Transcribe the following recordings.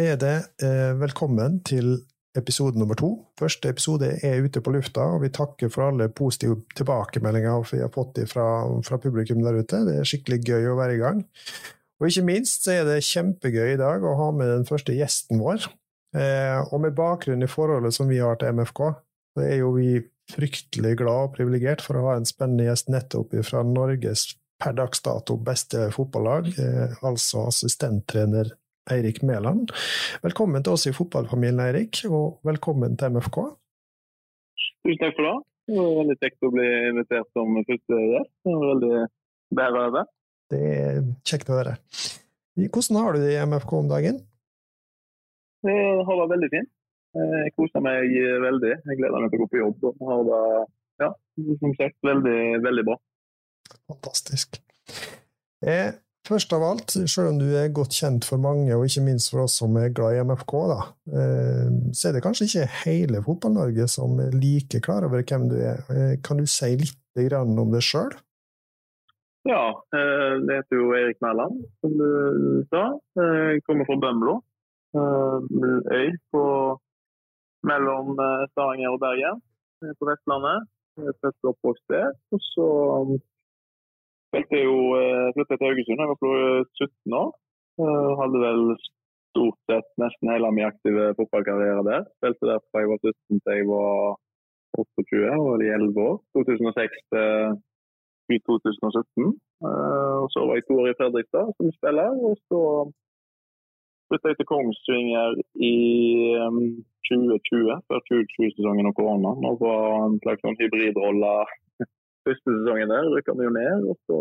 Er det eh, velkommen til episode nummer to. Første episode er ute på lufta, og vi takker for alle positive tilbakemeldinger vi har fått fra, fra publikum der ute. Det er skikkelig gøy å være i gang. Og ikke minst så er det kjempegøy i dag å ha med den første gjesten vår. Eh, og med bakgrunn i forholdet som vi har til MFK, så er jo vi fryktelig glad og privilegert for å ha en spennende gjest nettopp fra Norges per dags dato beste fotballag, eh, altså assistenttrener Eirik Mæland. Velkommen til oss i fotballfamilien, Eirik, og velkommen til MFK. Tusen takk for det. Det var veldig kjekt å bli invitert som første gjest. Veldig bedre over. Det er kjekt å høre. Hvordan har du det i MFK om dagen? Det har vært veldig fint. Jeg koser meg veldig. Jeg gleder meg til å gå på jobb. og har det, ja, som sagt, veldig, veldig bra. Fantastisk. Eh, først av alt, selv om du er godt kjent for mange, og ikke minst for oss som er glad i MFK, da, eh, så er det kanskje ikke hele Fotball-Norge som er like klar over hvem du er. Eh, kan du si litt om det sjøl? Ja, jeg det heter jo Erik Mæland, som du sa. Eh, jeg kommer fra Bømlo. Eh, øy på, mellom Stavanger og Bergen på Vestlandet. Født og oppvokst der. Og så spilte jeg jo flytta til Haugesund jeg var 17 år. Hadde vel stort sett nesten hele min aktive fotballkarriere der. Spilte der fra jeg var 17 til jeg var 28, og i 11 år. 2006 til 2017. Eh, og så var jeg to år i Fredrikstad som spiller. Og så flytta jeg til Kongsvinger i 2020, um, før 2020-sesongen og korona. Nå var en slags sånn hybridrolle første sesongen der. Rykka vi jo ned. Og så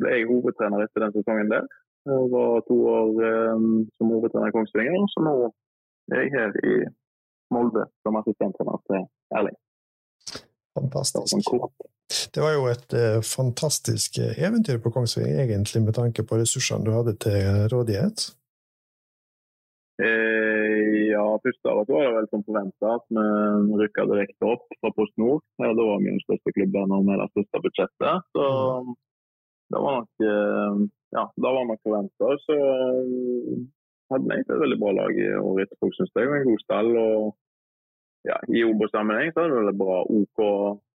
ble jeg hovedtrener etter den sesongen der. Og var to år um, som hovedtrener i Kongsvinger. Så nå er jeg her i Molde som assistenttrener til Erling. Fantastisk. Det var jo et uh, fantastisk eh, eventyr på Kongsvinger, egentlig, med tanke på ressursene du hadde til rådighet? Eh, ja, første året var det vel som forventa at vi rykka direkte opp fra Post Nord. Ja, da var vi den største klubben og med det største budsjettet. Så mm. det var nok eh, ja, det var nok forventa. Så hadde vi egentlig et veldig bra lag i år etterpå, syns jeg. En god stall. og ja, I Obos-sammenheng er det bra OK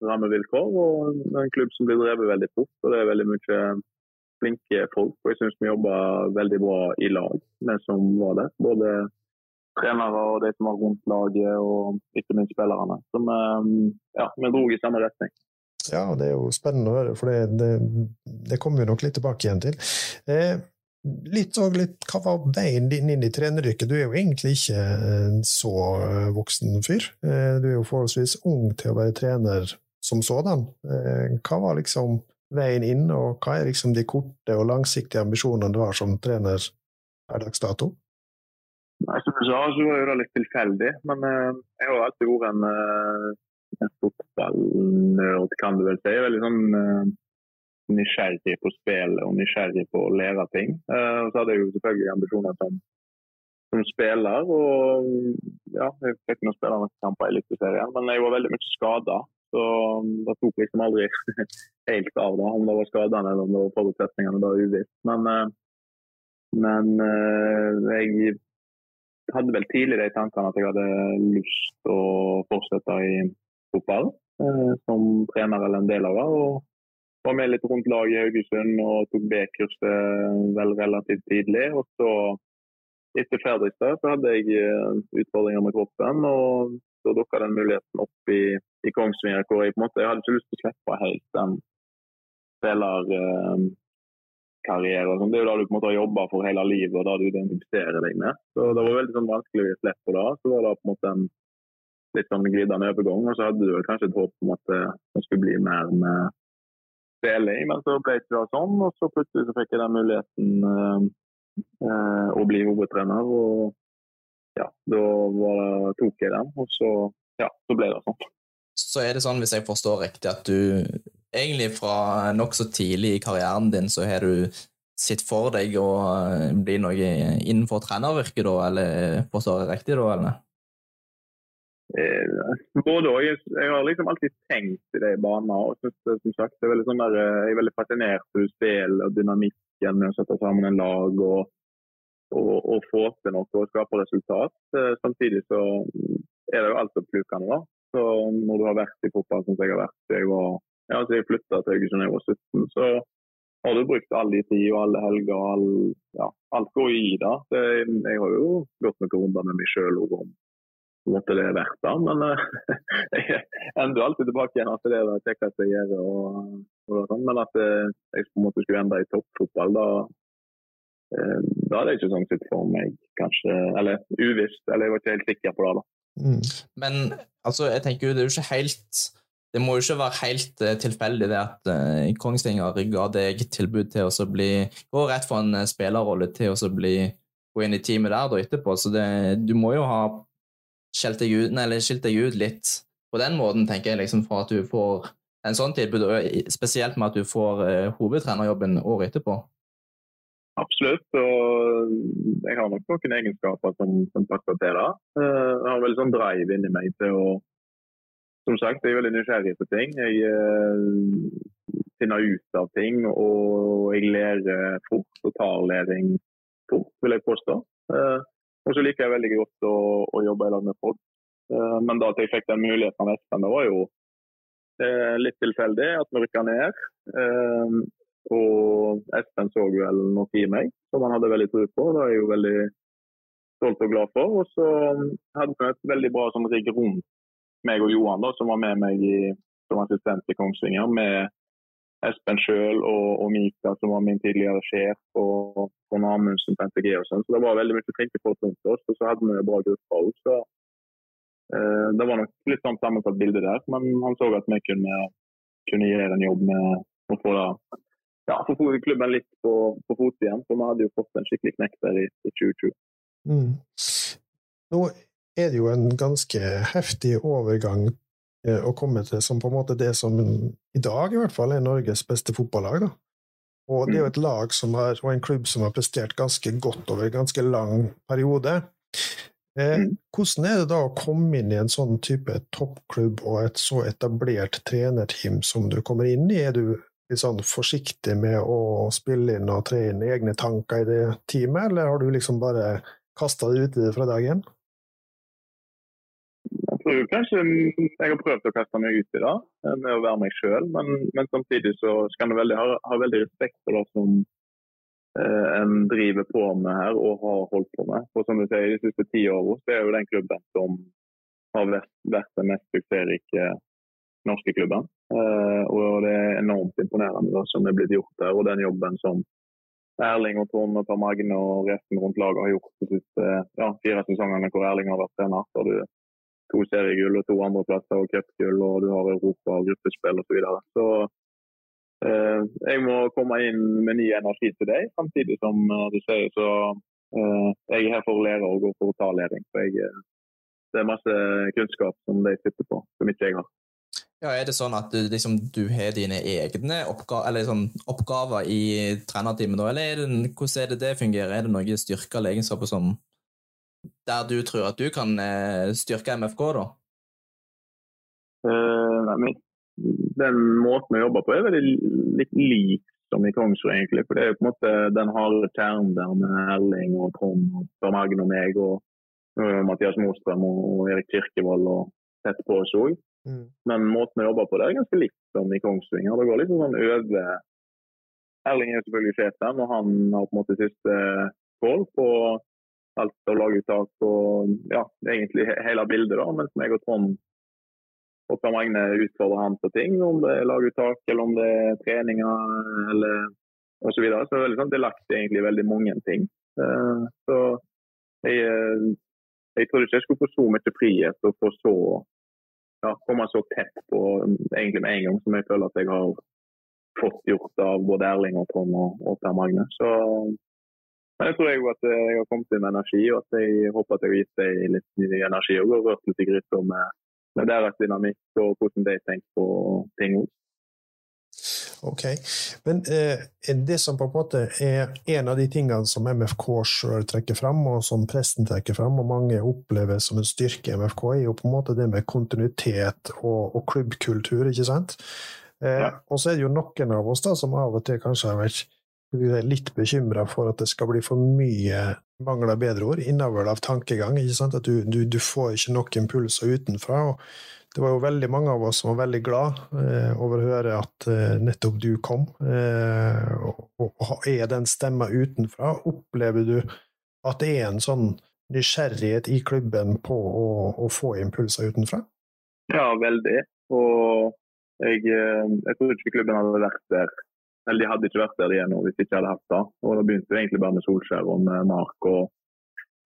rammevilkår. og En klubb som blir drevet veldig fort. og Det er veldig mye flinke folk. og Jeg syns vi jobba veldig bra i lag, vi som var der. Både trenere og de som var rundt laget, og ikke minst spillerne. Så vi, ja, vi dro i samme retning. Ja, det er jo spennende å høre, for det, det, det kommer vi nok litt tilbake igjen til. Eh, litt, litt, Hva var veien din inn i treneryrket? Du er jo egentlig ikke en så eh, voksen fyr. Eh, du er jo forholdsvis ung til å være trener som sådan. Eh, hva var liksom veien inn, og hva er liksom de korte og langsiktige ambisjonene du har som trener per dags dato? Nei, Som du sa, så var det litt tilfeldig. Men jeg har alltid vært en, en fotballnerd, kan du vel si. Veldig sånn nysgjerrig på spillet og nysgjerrig på å lære ting. Uh, så hadde jeg jo selvfølgelig ambisjoner som, som spiller. og ja, Jeg fikk nå spille noen kamper i Eliteserien, men jeg var veldig mye skada. Så det tok liksom aldri helt av da, om det var skadene eller om det var forutsetningene. Det var uvisst. Men, uh, men uh, jeg hadde vel tidlig de tankene at jeg hadde lyst til å fortsette i fotball som trener eller en del av det. og var med litt rundt laget i Haugesund og tok B-kurset vel relativt tidlig. Og så, etter Fredrikstad, så hadde jeg eh, utfordringer med kroppen. og så dukka den muligheten opp i, i Kongsvinger, hvor jeg på en måte jeg hadde ikke lyst til å slippe helt den spillerkarrieren. Eh, det er jo da du på en måte har jobba for hele livet og da du identifiserer deg med. Så Det var veldig sånn vanskelig å slippe da. Så var det på en måte en litt sånn glidende overgang. Og så hadde du kanskje et håp om at det skulle bli mer med spilling, men så ble det ikke sånn. Og så plutselig så fikk jeg den muligheten eh, eh, å bli hovedtrener. Og ja, da tok jeg den, og så, ja, så ble det sånn. Så er det sånn, hvis jeg forstår riktig, at du egentlig fra nokså tidlig i karrieren din så har du sett for deg å eh, bli noe innenfor trenervirket, da, eller forstår jeg riktig da, eller? Eh, både og. Jeg, jeg, har liksom alltid tenkt i de banene. og synes, som sagt, Jeg er veldig, sånn der, eh, jeg er veldig fascinert av spill og dynamikken med å sette sammen en lag. og, å, få til noe og skape resultat. Eh, samtidig så er det jo alt oppslukende. da. Så når du har vært i fotball som jeg har vært jeg var, ja, så jeg flytta til Haugesund da jeg var 17, så har du brukt all din tid og alle helger. og All, ja, alt går i det. Jeg har jo gått noen runder med meg sjøl om måtte det er verdt det. Men uh, jeg ender alltid tilbake igjen at det er det kjekkeste jeg gjør. Og, og sånn. Men at uh, jeg på en måte skulle ende i toppfotball, da, da er det ikke sånn sett for meg, kanskje. Eller uvisst. Eller jeg var ikke helt sikker på det. da. Mm. Men altså, jeg tenker jo det er jo ikke helt det må jo ikke være helt uh, tilfeldig det at uh, Kongsvinger ga deg tilbud til å bli Gå rett fra en spillerrolle til å bli gå inn i teamet der da etterpå. Så det, du må jo ha skilt deg, ut, nei, skilt deg ut litt på den måten, tenker jeg, liksom, for at du får en sånn tilbud, spesielt med at du får uh, hovedtrenerjobben året etterpå? Absolutt, og jeg har nok noen egenskaper som, som passer til det. Uh, jeg har veldig sånn drive inni meg til å Som sagt, jeg er veldig nysgjerrig på ting. Jeg uh, finner ut av ting, og jeg lærer fort og tar læring fort, vil jeg påstå. Uh, og så liker jeg veldig godt å, å jobbe i lag med folk. Uh, men da at jeg fikk den muligheten av Espen, det var jo litt tilfeldig at vi rykka ned. Og Espen så vel noe i meg som han hadde veldig tro på. Det er jeg jo veldig stolt og glad for. Og så hadde vi et veldig bra sånn rigg rundt meg og Johan, da, som var med meg i, som assistent i Kongsvinger. med Espen sjøl og, og, Mika, som var min tidligere sjef, og Trond Amundsen på NTG og sånn. Så det var veldig mye flinke folk rundt oss, og så hadde vi bra gruppe òg. Så eh, det var nok litt sånn sammensatt bilde der. Men han så at vi kunne, kunne gjøre en jobb med å få det ja, så sto klubben litt på, på fot igjen. For vi hadde jo fått en skikkelig knekk der i, i 2020. Mm. Nå er det jo en ganske heftig overgang Eh, å komme til som på en måte det som i dag i hvert fall er Norges beste fotballag. da. Og det er jo mm. et lag som har, og en klubb som har prestert ganske godt over en ganske lang periode. Eh, mm. hvordan er det da å komme inn i en sånn type toppklubb og et så etablert trenerteam som du kommer inn i? Er du litt sånn forsiktig med å spille inn og tre inn egne tanker i det teamet, eller har du liksom bare kasta det fra dag én? tror kanskje jeg har prøvd å kaste meg ut i det eh, med å være meg sjøl, men, men, samtidig så skal en ha, ha, veldig respekt for det som eh, en driver på med her og har holdt på med. For som du sier, De siste ti årene er jo den klubben som har vært, vært den mest suksessrike norske klubben. Eh, og Det er enormt imponerende det som er blitt gjort der, og den jobben som Erling og Trond og Per Magne og resten rundt laget har gjort de siste ja, fire sesongene hvor Erling har vært trener. Så du to seriegull og to andreplasser og cupgull, og du har Europa og gruppespill osv. Så, videre. så eh, jeg må komme inn med ny energi til deg, samtidig som eh, du sier så eh, jeg er her for å lære og gå for å ta læring. For jeg, eh, det er masse kunnskap som de sitter på, som ikke jeg har. Ja, Er det sånn at du, liksom, du har dine egne eller sånn, oppgaver i trenerteamet, eller er det, hvordan er det det fungerer? Er det noen styrker eller egenskaper som der du tror at du kan eh, styrke MFK, da? Uh, nei, den måten vi jobber på er veldig litt lik som i Kongsrud, egentlig. For det er jo på en måte den harde kjernen der med Erling og Trond og Per Magne og meg og uh, Mathias Mostrøm og Erik Kirkevold og tett på oss òg. Mm. Men måten jeg jobber på det er ganske likt som i Kongsvinger. Det går liksom sånn over Erling er selvfølgelig sjefen, og han har på en måte siste kål på alt av laguttak og ja, egentlig hele bildet. da, Mens meg og Trond og Per Magne utfordrer han på ting, om det er laguttak eller om det er treninger eller osv. Så, videre. så det er, veldig det delaktig egentlig veldig mange ting. Uh, så jeg, eh, jeg trodde ikke jeg skulle få så mye frihet og få så ja, komme så tett på egentlig med en gang som jeg føler at jeg har fått gjort av både Erling og Trond og, og Per Magne. Så men jeg tror jeg at eh, jeg har kommet inn med energi, og at jeg håper at jeg har gitt deg litt ny energi og rørt litt i gryta med, med deres dynamikk og hvordan de tenker på ting. Ok, Men eh, det som på en måte er en av de tingene som MFK sjøl trekker fram, og som presten trekker fram, og mange opplever som en styrke i MFK, er jo på en måte det med kontinuitet og, og klubbkultur, ikke sant? Eh, ja. Og så er det jo noen av oss da som av og til kanskje har vært litt bekymra for at det skal bli for mye mangler bedre ord, innavl av tankegang. ikke sant? At du, du, du, får ikke nok impulser utenfra. og Det var jo veldig mange av oss som var veldig glad eh, over å høre at eh, nettopp du kom. Eh, og, og, er den stemma utenfra? Opplever du at det er en sånn nysgjerrighet i klubben på å, å få impulser utenfra? Ja, veldig. Og jeg, eh, jeg tror ikke klubben hadde vært der eller de hadde ikke vært der igjen hvis de ikke hadde hatt det. Og da begynte det egentlig bare med Solskjær og med Mark og,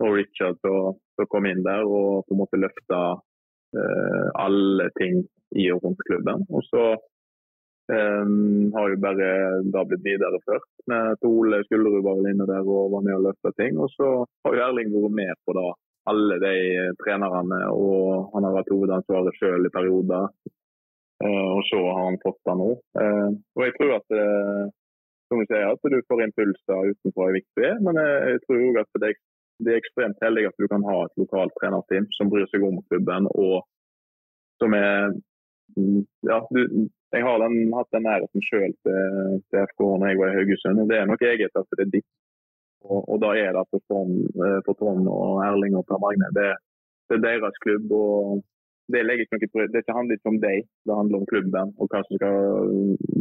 og Richard som kom inn der og på en måte løfta alle ting i og rundt klubben. Og så um, har jo bare da blitt videreført. Med Tole Skulderud var vel inne der og var med og løfta ting. Og så har jo Erling vært med på da alle de trenerne, og han har vært hovedansvaret sjøl i perioder. Uh, og så har han fått det nå. Uh, og jeg tror at uh, som du sier, at du får impulser utenfor er viktig, men jeg tror òg at det, det, er ekstremt heldig at du kan ha et lokalt trenerteam som bryr seg om klubben, og som er ja, du, jeg har den, hatt den nærheten sjøl til, til, FK når jeg var i Haugesund, og det er nok eget at det er ditt. Og, og da er det for Trond, for Trond og Erling og Per Magne. Det, det, er deres klubb. og det, ikke det handler ikke om deg, det handler om klubben og hva som skal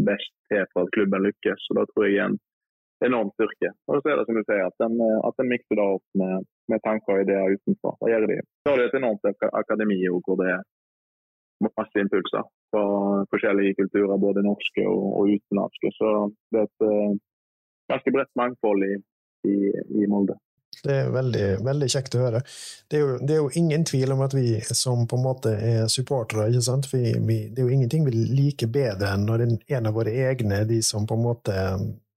best til for at klubben lykkes. og Da tror jeg igjen en enorm styrke. Og så er det som du sier, at den, at den mikser det opp med, med, tanker og ideer utenfra. Da gjør de. Så har du et enormt akademi hvor det er masse impulser fra forskjellige kulturer, både norske og, og utenlandske. Så det er et uh, ganske bredt mangfold i, i, i Molde. Det er veldig, veldig kjekt å høre. Det er, jo, det er, jo, ingen tvil om at vi som på en måte er supportere, ikke sant? Vi, vi, det er jo ingenting vi liker bedre enn når en av våre egne, de som på en måte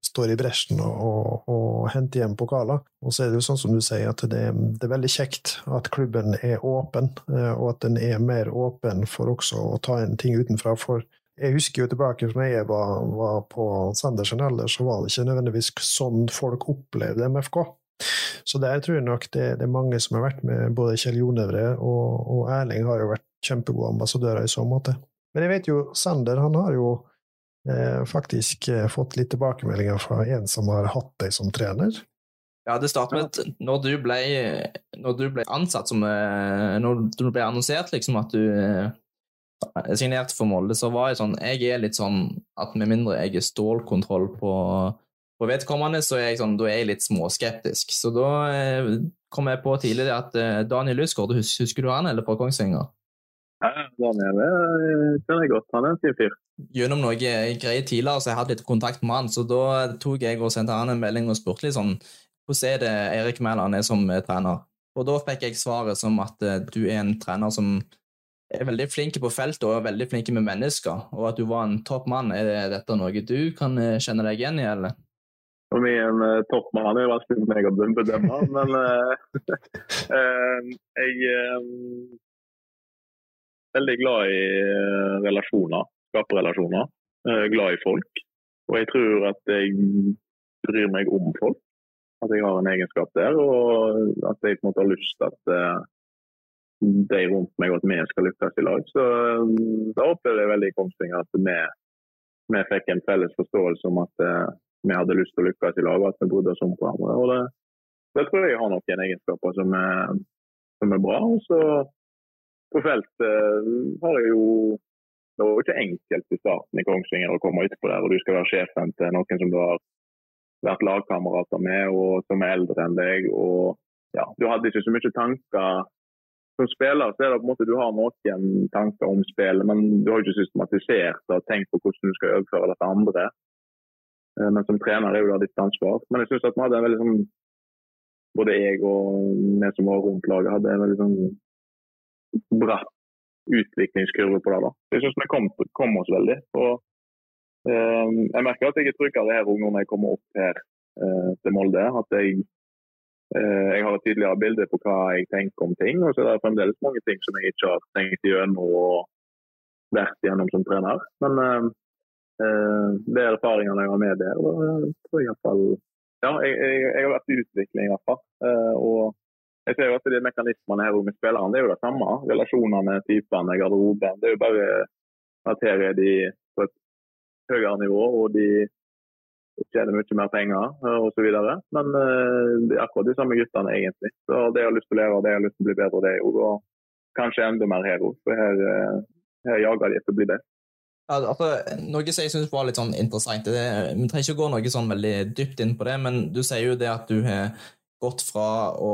står i bresjen og, og, og henter hjem pokaler. Og så er det jo sånn som du sier, at det, det, er veldig kjekt at klubben er åpen, eh, og at den er mer åpen for også å ta inn ting utenfra. For jeg husker jo tilbake fra jeg var, var på Sandersen alder, så var det ikke nødvendigvis sånn folk opplevde MFK. Så der tror jeg nok det, det, er mange som har vært med, både Kjell Jonevre og, og, Erling har jo vært kjempegode ambassadører i så måte. Men jeg vet jo Sander han har jo faktisk eh, fått litt tilbakemeldinger fra en som har hatt deg som trener. Ja, det startet med at når du ble, når du ble ansatt som eh, Når du ble annonsert liksom at du eh, signerte for Molde, så var jeg sånn Jeg er litt sånn at med mindre jeg er stålkontroll på på vedkommende så er jeg, sånn, da er jeg litt småskeptisk. Så da eh, kom jeg på tidligere at eh, Daniel Lysgaard, husker, du han, eller fra Kongsvinger? Ja, Daniel kjenner jeg godt. Han er en fin fyr. Gjennom noe greier tidligere så jeg hadde litt kontakt med han, så da tok jeg og sendte han en melding og spurte litt sånn hvordan er det Erik Mæland er som eh, trener? Og da fikk jeg svaret som at uh, du er en trener som er veldig flink på feltet og er veldig flink med mennesker, og at du var en topp mann. Er dette noe du kan kjenne deg igjen i, eller? For meg en uh, toppmann er vanskelig for meg å bedømme, men uh, uh, jeg veldig glad i relasjoner, skape relasjoner. glad i folk. Og jeg tror at jeg bryr meg om folk. At jeg har en egenskap der, og at jeg på en måte har lyst til at de rundt meg og at vi skal lykkes i lag. Så da opplevde jeg veldig i Kongsvinger at vi, vi fikk en felles forståelse om at vi hadde lyst til å lykkes i lag, og at vi brydde oss om hverandre. Og det, det, tror jeg har noen egenskaper som er, som er bra. Og så på feltet har jeg jo Det var jo ikke enkelt i starten i Kongsvinger å komme utpå der, og du skal være sjefen til noen som du har vært lagkamerater med, og som er eldre enn deg. og ja, Du hadde ikke så mye tanker som spiller så er det på en måte du har noen tanker om spillet, men du har ikke systematisert og tenkt på hvordan du skal overføre det til andre. Eh, men som trener er jo da ditt ansvar. Men jeg syns at vi hadde en veldig sånn Både jeg og vi som var rundt laget, hadde en veldig sånn bratt utviklingskurve på det. da. Jeg syns vi kom, kom, oss veldig. Og, eh, jeg merker at jeg er tryggere her når jeg kommer opp her eh, til Molde. At jeg, eh, jeg har et tydeligere bilde på hva jeg tenker om ting. Og så er det fremdeles mange ting som jeg ikke har tenkt gjennom og vært gjennom som trener. Men eh, Eh, det er erfaringene jeg har med der. Da tror jeg fall, Ja, jeg, jeg, jeg, har vært i utvikling i hvert fall. Eh, og jeg ser jo at de mekanismene her med spillerne det er jo det samme. Relasjonene, typene, garderoben. Det er jo bare at her er de på et høyere nivå, og de tjener mye mer penger osv. Men det er akkurat de samme guttene, egentlig. Så det har lyst til å lære, det har lyst til å bli bedre, det jo og kanskje enda mer hero. For her, her jager de etter å bli best. Altså, noe som jeg syns var litt sånn interessant det, Vi trenger ikke å gå noe sånn veldig dypt inn på det, men du sier jo det at du har gått fra å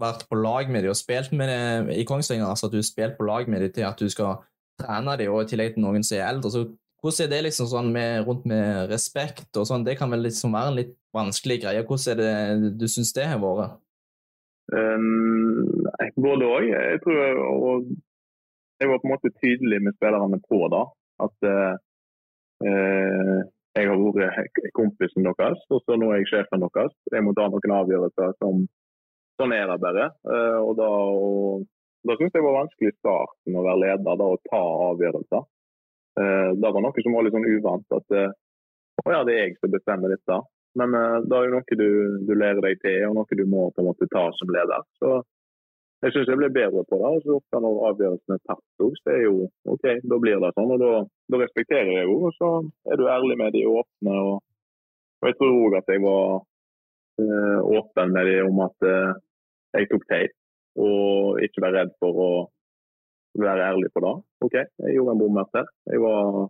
vært på lag med dem og spilt med dem i Kongsvinger, altså at du har spilt på lag med dem, til at du skal trene dem, og i tillegg til noen som er eldre. så hvordan er det liksom sånn med, rundt med respekt og sånn? Det kan vel liksom være en litt vanskelig greie. Hvordan er det du syns det har vært? Um, både òg. Jeg tror jeg, jeg var på en måte tydelig med spillerne på da. At uh, jeg har vært kompisen deres, og så nå er jeg sjefen deres. Jeg må ta noen avgjørelser som Sånn er det bare. Uh, og da, og, da syns jeg var vanskelig i starten å være leder da, og ta avgjørelser. Uh, det var noe som var litt sånn uvant. At uh, å ja, det er jeg som bestemmer dette. Men det er jo noe du, du, lærer deg til, og noe du må på en måte ta som leder. Så jeg syns jeg ble bedre på det. og så ofte Når avgjørelsen er tatt, så er jo OK, da blir det sånn. og Da, da respekterer jeg jo, og så er du ærlig med de åpne. Og, og jeg tror òg at jeg var åpen med de om at jeg tok feil, og ikke være redd for å være ærlig på det. OK, jeg gjorde en bommert Jeg Var,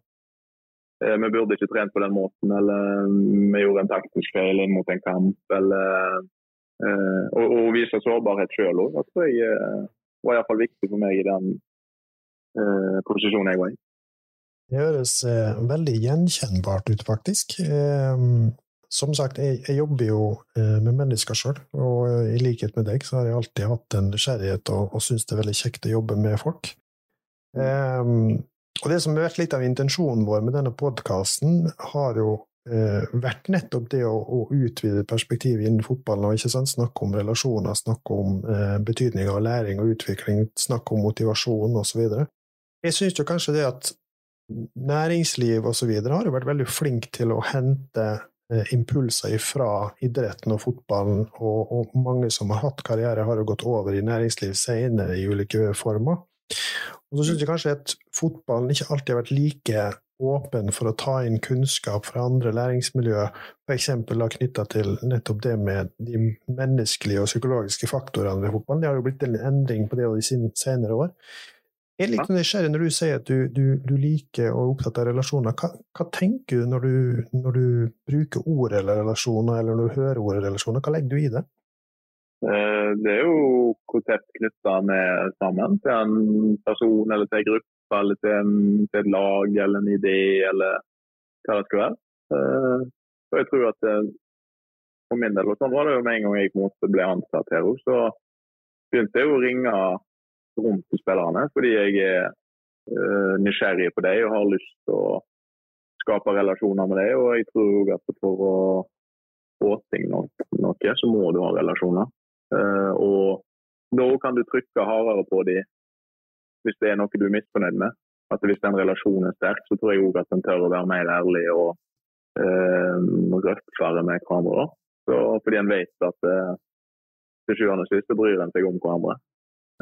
uh, vi burde ikke trent på den måten, eller mm, vi gjorde en taktisk feil inn mot en kamp. Eller, og, og vise sårbarhet sjøl òg. Det tror jeg var iallfall viktig for meg i den posisjonen jeg var i. Det høres eh, veldig gjenkjennbart ut, faktisk. Eh, som sagt, jeg, jeg jobber jo eh, med mennesker sjøl, og eh, i likhet med deg så har jeg alltid hatt en nysgjerrighet og, og syns det er veldig kjekt å jobbe med folk. Um, og det som har vært litt av intensjonen vår med denne podkasten, har jo eh, vært nettopp det å, å utvide perspektivet innen fotballen, og ikke sant, snakke om relasjoner, snakke om eh, betydning av læring og utvikling, snakke om motivasjon osv. Jeg syns jo kanskje det at næringsliv osv. har jo vært veldig flink til å hente Eh, impulser fra idretten og fotballen, og, og, mange som har hatt karriere, har jo gått over i næringsliv senere i ulike former. Og så syns jeg kanskje at fotballen ikke alltid har vært like åpen for å ta inn kunnskap fra andre læringsmiljøer, f.eks. knytta til nettopp det med de menneskelige og psykologiske faktorene ved fotballen. Det har jo blitt en endring på det i senere år. Jeg er litt nysgjerrig når du sier at du, du, du liker og er opptatt av relasjoner. Hva, hva tenker du når, du når, du bruker ordet eller relasjoner, eller når du hører ordet relasjoner? Hva legger du i det? Eh, det er jo konsept knytta med sammen til en person eller til en gruppe eller til, en, til, et lag eller en idé eller hva det skal være. Eh, så jeg tror at eh, for min del, og sånn var det jo med en gang jeg ble ansatt her, så begynte jeg å ringe rundt til spillerne. Fordi jeg er uh, nysgjerrig på dem og har lyst til å skape relasjoner med dem. Og jeg tror at for å få til noe, så må du ha relasjoner. Uh, og da kan du trykke hardere på dem hvis det er noe du er misfornøyd med. At Hvis den relasjonen er sterk, så tror jeg òg at en tør å være mer ærlig og uh, røffere med hverandre. Fordi en vet at til sjuende og sist bryr en seg om hverandre.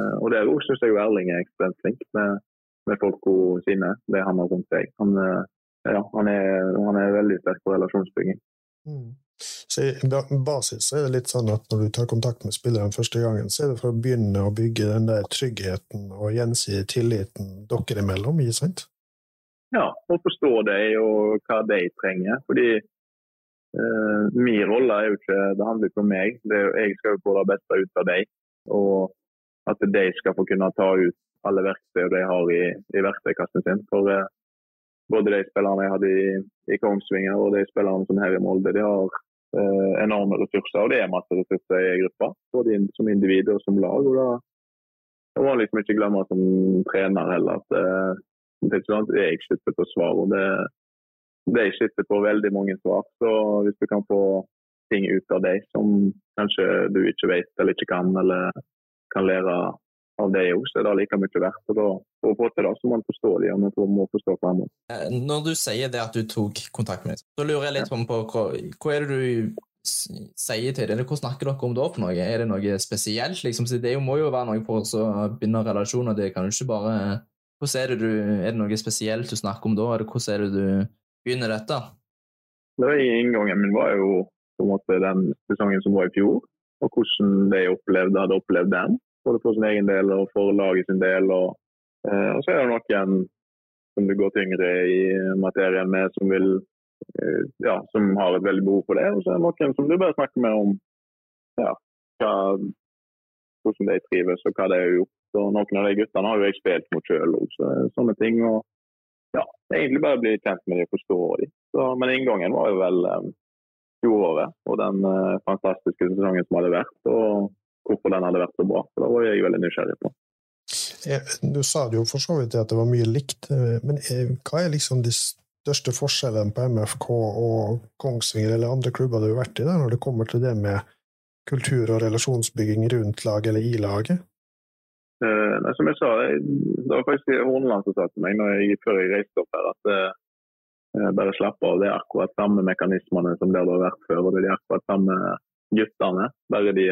Eh, og Der syns jeg Erling er ekstremt flink med, med folka sine, det han har rundt seg. Han, eh, ja, han, er, han er, veldig sterk på relasjonsbygging. Mm. Så I basis så er det litt sånn at når du tar kontakt med spilleren første gangen, så er det for å begynne å bygge den der tryggheten og gjensidige tilliten dere imellom, ikke sant? Ja, og forstå dem og hva de trenger. Fordi eh, min rolle er jo ikke Det handler ikke om meg. Det, jeg skal jo få det beste ut av dem. Og at de skal få kunne ta ut alle verktøy de har i, i verktøykassen sin. For eh, både de spillerne jeg hadde i, i, Kongsvinger og de spillerne som her i Molde, de har eh, enorme ressurser. Og det er masse ressurser i gruppa, både in, som individ og som lag. og da, må man liksom ikke glemme som trener heller at eh, det er ikke sånn sitter på svar. og det de sitter på veldig mange svar. Så hvis du kan få ting ut av dem som kanskje du ikke vet eller ikke kan, eller kan lære av det òg, så er det like mye verdt. Og da, for å få til det, så må man forstå de, og man må forstå hverandre. Eh, når du sier det at du tok kontakt med dem, så lurer jeg litt på hva, hva er det du sier til dem? Hva snakker dere om da for noe? Er det noe spesielt? Liksom? Det må jo være noe for å binde relasjoner. Det kan jo ikke bare hvordan er det, du, er det noe spesielt du snakker om da, eller hvordan er det du begynner dette? det var Inngangen min var jo på en måte den sesongen som var i fjor, og hvordan de opplevde, hadde opplevd den. Både for sin egen del og for laget sin del. Og, eh, og så er det noen som det går tyngre i materien med, som, vil, eh, ja, som har et veldig behov for det. Og så er det noen som du bare snakker med om ja, hva, hvordan de trives og hva de har gjort. Og noen av de guttene har jo jeg spilt mot sjøl òg, så sånne ting. Og ja, egentlig bare bli kjent med dem og forstå dem. Men inngangen var jo vel um, fjoråret og den uh, fantastiske sesongen som hadde vært. Og hvorfor den hadde vært så bra. Så det var jeg veldig nysgjerrig på. Du sa det jo for så vidt at det var mye likt, eh, men eh, hva er liksom de største forskjellene på MFK og Kongsvinger eller andre klubber du har vært i, der, når det kommer til det med kultur og relasjonsbygging rundt laget eller i laget? Eh, som jeg sa, Det var faktisk Horneland som sa til meg når jeg, før jeg reiste opp her, at bare slappe av. Det er akkurat samme mekanismene som det har vært før. og Det er akkurat samme guttene. Bare de,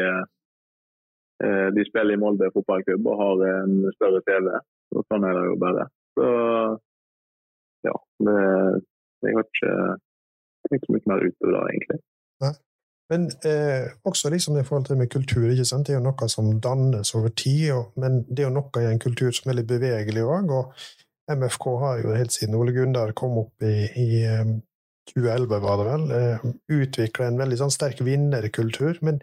uh, de spiller i Molde fotballklubb og har en større TV. og Sånn er det jo bare. Så ja, det, jeg har ikke tenkt så mye mer utover det, egentlig. Men eh, også liksom i forhold til med kultur. ikke sant? Det er jo noe som dannes over tid, og, men det er jo noe i en kultur som er litt bevegelig òg. Og MFK har jo helt siden Ole Gundar kom opp i, i 2011, var det vel, eh, utvikla en veldig sånn sterk vinnerkultur. Men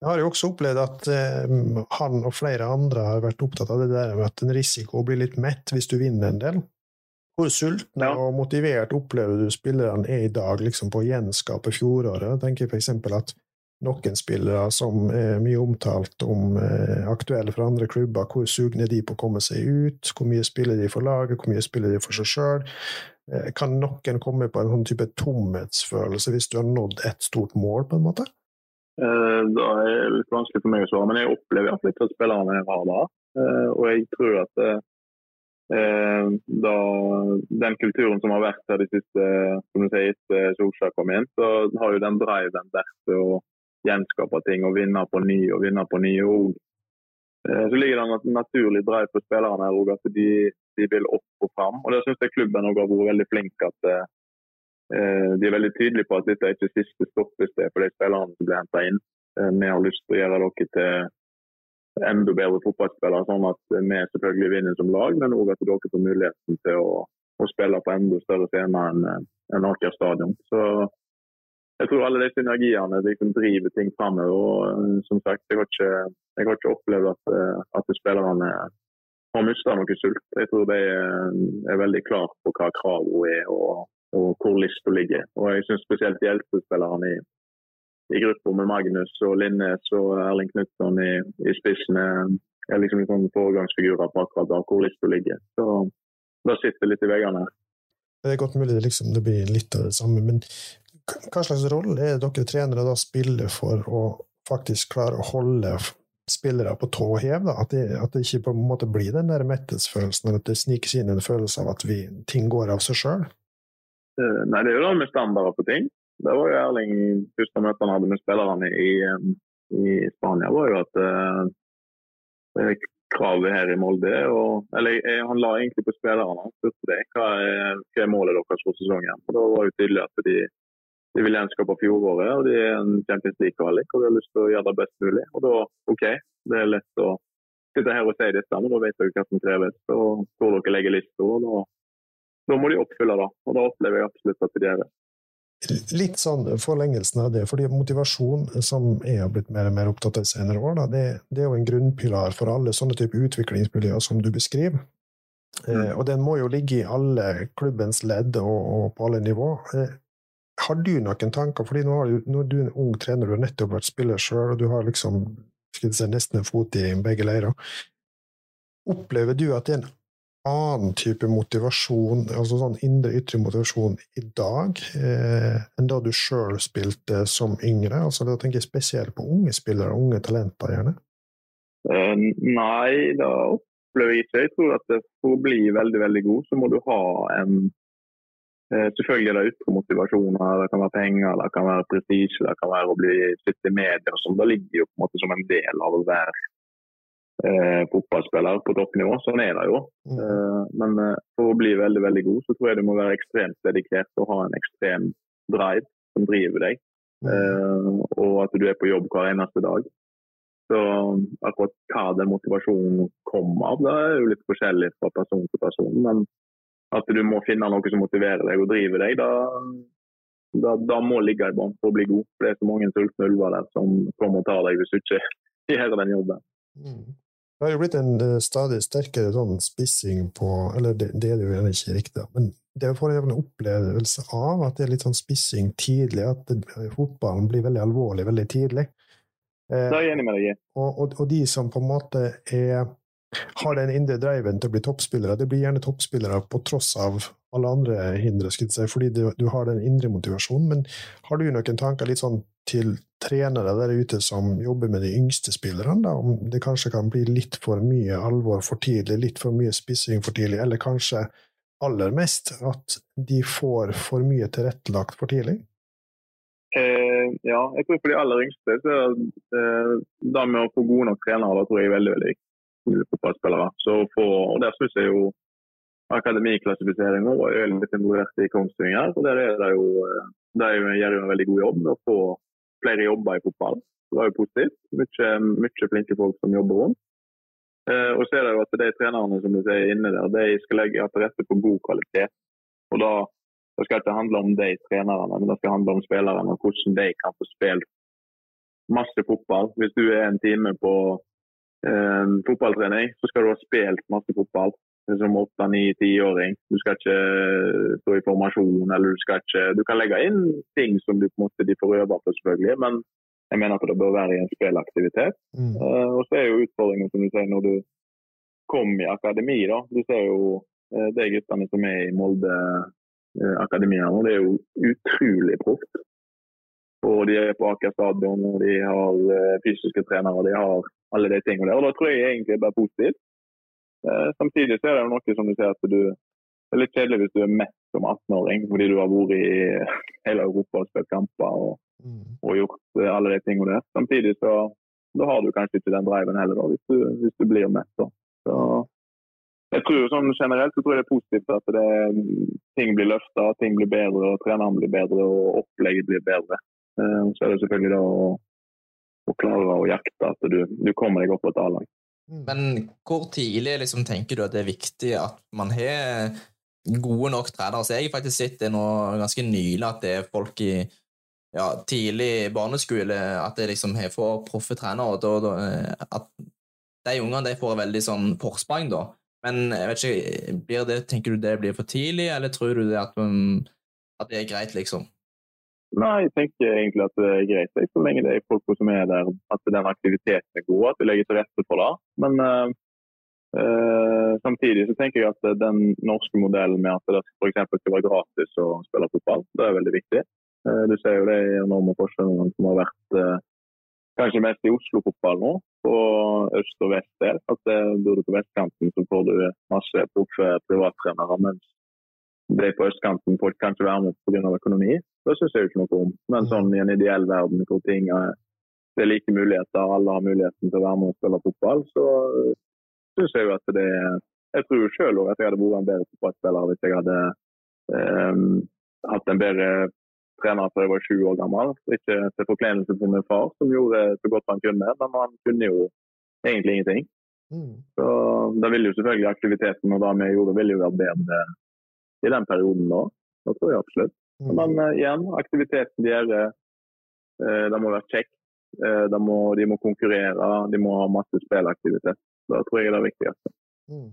jeg har jo også opplevd at eh, han og flere andre har vært opptatt av det der med at en risiko blir litt mett hvis du vinner en del. Hvor sultne ja. og motivert opplever du spillerne er i dag liksom på å gjenskape fjoråret? Jeg tenker f.eks. at noen spillere som er mye omtalt om eh, aktuelle for andre klubber, hvor sugne de på å komme seg ut? Hvor mye spiller de for laget, hvor mye spiller de for seg sjøl? Eh, kan noen komme på en sånn type tomhetsfølelse hvis du har nådd et stort mål, på en måte? Eh, det er litt vanskelig for meg å svare, men jeg opplever at litt at spillerne har det. Og jeg tror at da, den kulturen som har vært her de siste som du sier, etter Solskjær kom inn, så har jo den driven vært til å gjenskape ting og vinne på ny og vinne på nye Og, Eh, så ligger det en naturlig drive på spillerne her at de, de, vil opp og fram. Og det syns jeg klubben har vært veldig flink at eh, de er veldig tydelige på at dette er ikke siste stoppested for de spillerne som blir henta inn. Vi har lyst til å gjøre dere til enda bedre fotballspillere, sånn at vi selvfølgelig vinner som lag, men òg at dere får muligheten til å, å, spille på enda større scener enn en Aker stadion. Så jeg tror alle de synergiene liksom driver ting framover. Og som sagt, jeg har ikke, jeg har ikke opplevd at, at spillerne har mista noe sult. Jeg tror de er veldig klare på hva kravene er og, og hvor lista ligger. Og jeg syns spesielt eldste i, i gruppa med Magnus og Linnes og Erling Knutson i, i spissen er liksom sånn foregangsfigurer på akkurat der hvor lista ligger. Så det sitter litt i veggene. Det er godt mulig det, liksom, det blir litt av det samme, men hva slags rolle er det dere trenere da spiller for å faktisk klare å holde spillere på tå hev? At, det, at det ikke på en måte blir den der mettelsesfølelsen, eller at det snikes inn en følelse av at vi, ting går av seg sjøl? Eh, nei, det er jo det med standarder på ting. Det var jo Erling første møte han hadde med spillerne i, i Spania, var jo at uh, kravet her i Molde og, Eller jeg, han la egentlig på spillerne han spurte det. Hva er, hva er målet deres for sesongen? Og Da var jo tydelig at de, de vil gjenskape fjoråret. og De er en Champions League-kvalik og de har lyst til å gjøre det best mulig. Og da, OK, det er lett å sitte her og si dette, men da vet dere hva som kreves. Og hvor dere legger lista, og da, da må de oppfylle det. Og da opplever jeg absolutt at de gjør det litt sånn forlengelsen av det, fordi motivasjon, som jeg har blitt mer og mer opptatt av i senere år, da, det, det, er jo en grunnpilar for alle sånne type utviklingsmiljøer som du beskriver. Mm. Eh, og den må jo ligge i alle klubbens ledd og, og på alle nivå. Eh, har du noen tanker, fordi nå, du, nå er du en ung trener, du har nettopp vært spiller sjøl, og du har liksom si, nesten en fot i begge leirer. Opplever du at det er en annen type motivasjon, altså sånn indre-ytre motivasjon, i dag eh, enn da du sjøl spilte som yngre? Altså Da tenker jeg spesielt på unge spillere, unge talenter, gjerne. Uh, nei, da opplever jeg ikke. Jeg tror at for å bli veldig veldig god, så må du ha en Selvfølgelig er det ytre motivasjoner, det kan være penger, det kan være prestisje, det kan være å bli sitte i media og sånn. Det ligger jo på en måte som en del av å være eh, fotballspiller på toppnivå. Sånn er det jo. Mm. Eh, men eh, for å bli veldig veldig god, så tror jeg du må være ekstremt dedikert og ha en ekstrem drive som driver deg. Uh, og at du er på jobb hver eneste dag. Så akkurat hva den motivasjonen kommer av, det er jo litt forskjellig fra person til person. Men at du må finne noe som motiverer deg og driver deg, da, da, da må ligge i bånn for å bli god. For det er så mange sultne ulver der som kommer og tar deg hvis du ikke gjør den jobben. Mm. Det har jo blitt en uh, stadig sterkere sånn spissing på Eller det, det er jo gjerne ikke riktig, men det er jo en opplevelse av at det er litt sånn spissing tidlig, at det, fotballen blir veldig alvorlig veldig tidlig. Eh, det er jeg enig med deg i. Og, og, og, de som på en måte er, har den indre driven til å bli toppspillere, det blir gjerne toppspillere på tross av alle andre hindre, si, fordi du, du, har den indre motivasjonen. Men har du noen tanker litt sånn til trenere der ute som jobber med de yngste spillerne, da, om det kanskje kan bli litt for mye alvor for tidlig, litt for mye spissing for tidlig, eller kanskje aller mest at de får for mye tilrettelagt for tidlig? Eh, ja, jeg tror for de aller yngste så eh, det med å få gode nok trenere da tror jeg er veldig veldig viktig fotballspillere. Så for, og Der syns jeg jo akademiklassifiseringa er litt involvert i Kongsvinger. og Der er det jo, eh, de gjør jo en veldig god jobb med å få flere jobber i fotball. Det var jo positivt. Mye, mye flinke folk som jobber rundt. Eh, og så er det jo at de trenerne som du sier inne der, de skal legge til rette for god kvalitet. Og da det skal ikke handle om de trenerne, men det skal handle om spillerne og hvordan de kan få spilt masse fotball. Hvis du er en time på eh, fotballtrening, så skal du ha spilt masse fotball som åtte, ni, tiåring. Du skal ikke eh, stå i formasjon, eller du skal ikke Du kan legge inn ting som du på en måte de får øve på, selvfølgelig, men jeg mener at det bør være i en spillaktivitet. Mm. Eh, og så er jo utfordringen, som du sier, når du kommer i akademi, da. Du ser jo uh, de guttene som er i Molde Eh, akademia nå. Det er jo utrolig proft. Og de er på Aker stadion, og de har eh, fysiske trenere, og de har alle de tingene der. Og da tror jeg egentlig det er positivt. Eh, samtidig så er det jo noe som du ser at du det er litt kjedelig hvis du er mett som 18-åring fordi du har vært i hele Europa og spilt kamper og, mm. og, gjort alle de tingene der. Samtidig så da har du kanskje ikke den driven heller, da, hvis, du, hvis du blir mett. Da. Så jeg tror sånn Generelt så tror jeg det er positivt at det, ting blir løfta, ting blir bedre, og treneren blir bedre og opplegget blir bedre. Eh, så er det selvfølgelig da å, å klare å jakte at du, du kommer deg opp på et A-lag. Mm. Men hvor tidlig liksom, tenker du at det er viktig at man har gode nok trenere? Så jeg har faktisk sett det nå ganske nylig at det er folk i ja, tidlig barneskole at det liksom har får proffe trenere. og da, da, eh, at de ungene de får veldig sånn forsprang, da. Men jeg vet ikke, det, tenker du det blir for tidlig, eller tror du det at, um, at, det er greit, liksom? Nei, jeg tenker egentlig at det er greit, så lenge det er folk som er der, at den aktiviteten er god, at vi legger til rette for det. Men uh, samtidig så tenker jeg at den norske modellen med at det f.eks. skal være gratis å spille fotball, det er veldig viktig. Uh, du ser jo det enorme forskjellene som har vært kanskje mest i Oslo-fotball nå, på øst og vest del. At Bor du på vestkanten, så får du masse proffe privattrenere. Mens det på østkanten får kanskje være med pga. økonomi. Det syns jeg jo ikke noe om. Men sånn i en ideell verden hvor ting er, det er like muligheter, alle har muligheten til å være med og spille fotball, så syns jeg jo at det Jeg tror sjøl at jeg hadde vært en bedre fotballspiller hvis jeg hadde um, hatt en bedre trener før jeg var sju år gammel. Ikke til forkleinelse for min far, som gjorde så godt han kunne, men han kunne jo egentlig ingenting. Mm. Så Da ville jo selvfølgelig aktiviteten og det vi gjorde, ville jo vært bedre i den perioden da. Det tror jeg absolutt. Mm. Men uh, igjen, aktiviteten de gjør, uh, det må være kjekt. Uh, de, må, de, må, konkurrere, de må ha masse spillaktivitet. Det tror jeg er det viktigste. Mm.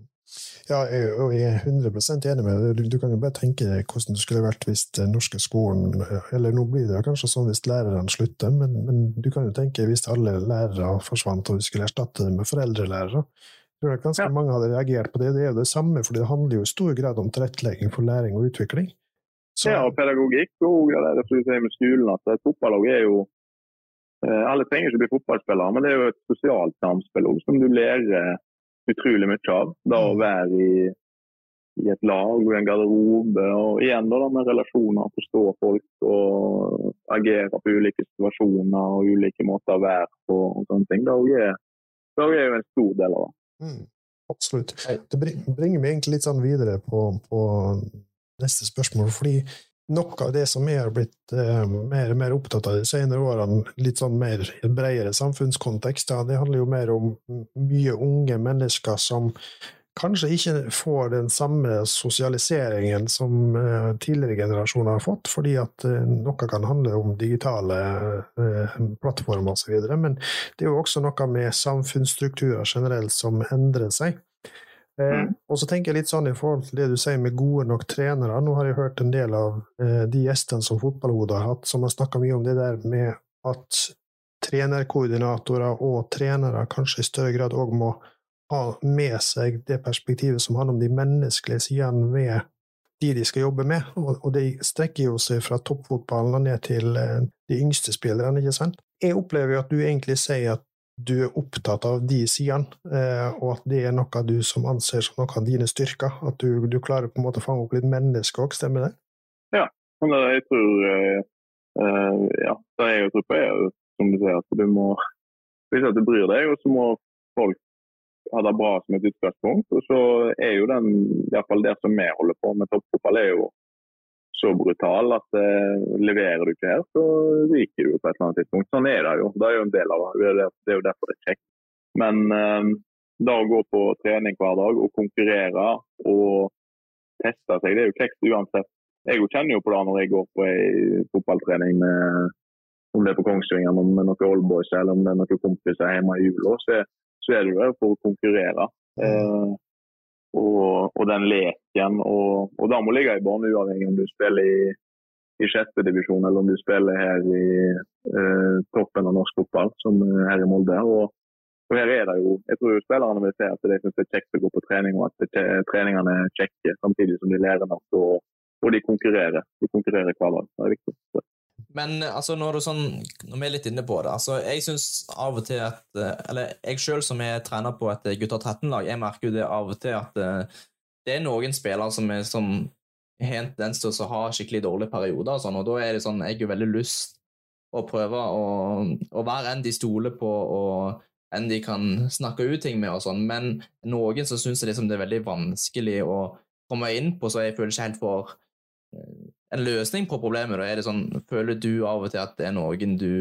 Ja, jeg er 100 enig med deg. Du kan jo bare tenke deg hvordan det skulle vært hvis den norske skolen Eller nå blir det kanskje sånn hvis lærerne slutter, men, men du kan jo tenke hvis alle lærere forsvant og vi skulle erstatte dem med foreldrelærere. Jeg tror at ganske ja. mange hadde reagert på det. Det er jo det samme, for det handler jo i stor grad om tilrettelegging for læring og utvikling. Så... Ja, og pedagogikk og det er det med skolen. at Fotballag er jo eh, Alle trenger ikke bli fotballspillere, men det er jo et sosialt samspill som du lærer utrolig mye av. Da å mm. være i, i et lag og en garderobe. Og igjen da, da med relasjoner, forstå folk og agere på ulike situasjoner og ulike måter å være på. og sånne ting. Det er, det er jo en stor del av det. Mm, absolutt. Det bringer meg egentlig litt sånn videre på, på neste spørsmål. fordi noe av det som jeg har blitt eh, mer og mer opptatt av de senere årene, litt sånn mer i en bredere samfunnskontekst, det handler jo mer om mye unge mennesker som kanskje ikke får den samme sosialiseringen som eh, tidligere generasjoner har fått, fordi at eh, noe kan handle om digitale eh, plattformer osv. Men det er jo også noe med samfunnsstrukturer generelt som endrer seg. Mm. Og så tenker jeg litt sånn i forhold til det du sier med gode nok trenere. Nå har jeg hørt en del av de gjestene som Fotballhodet har hatt, som har snakka mye om det der med at trenerkoordinatorer og trenere kanskje i større grad òg må ha med seg det perspektivet som handler om de menneskelige sidene ved de de skal jobbe med, og, og det strekker jo seg fra toppfotballen og ned til eh, de yngste spillerne, ikke sant? Jeg opplever jo at du egentlig sier at du er opptatt av de sidene, eh, og at det er noe du som anser som noe av dine styrker, at du, du klarer på en måte å fange opp litt menneske òg, stemmer det? Ja, jeg tror eh, eh, ja, det jeg tror på er som du sier, at du må hvis du bryr deg, så må folk ha det bra som et utgangspunkt. Og så er jo den, iallfall det som vi holder på med toppfotball, er jo så brutal at eh, leverer du ikke her, så ryker du på et eller annet tidspunkt. Sånn er det jo. Det er jo en del av det. Det er jo derfor det er kjekt. Men eh, da å gå på trening hver dag og konkurrere og teste seg, det er jo kjekt uansett. Jeg kjenner jo på det når jeg går på ei fotballtrening med om det er på Kongsvinger med noen oldboys eller om det er noen kompiser hjemme i jula. Så så er du der for å konkurrere. Eh, og, og, den leken. Og, og det må ligge i banen uavhengig om du spiller i, i sjette divisjon eller om du spiller her i eh, toppen av norsk fotball, som her i Molde. Og, og, her er det jo, Jeg tror jo spillerne vil se at de syns det er kjekt å gå på trening, og at treningene er kjekke, samtidig som de lærer nok. Og, og de konkurrerer. De konkurrerer hver dag. Det er viktig. Men altså, når, sånn, når vi er litt inne på det altså, Jeg syns av og til at eh, Eller jeg sjøl som er trener på et gutter 13-lag, jeg merker jo det av og til at eh, det er noen spillere som, er, som har en tendens til å skikkelig dårlige perioder, og, sånn, og da er det sånn Jeg har veldig lyst å prøve å, å være en de stoler på, og en de kan snakke ut ting med, og sånn, men noen så syns liksom det er veldig vanskelig å komme inn på, så jeg føler ikke helt for eh, en løsning på problemet? Da? Er det sånn, føler du av og til at det er noen du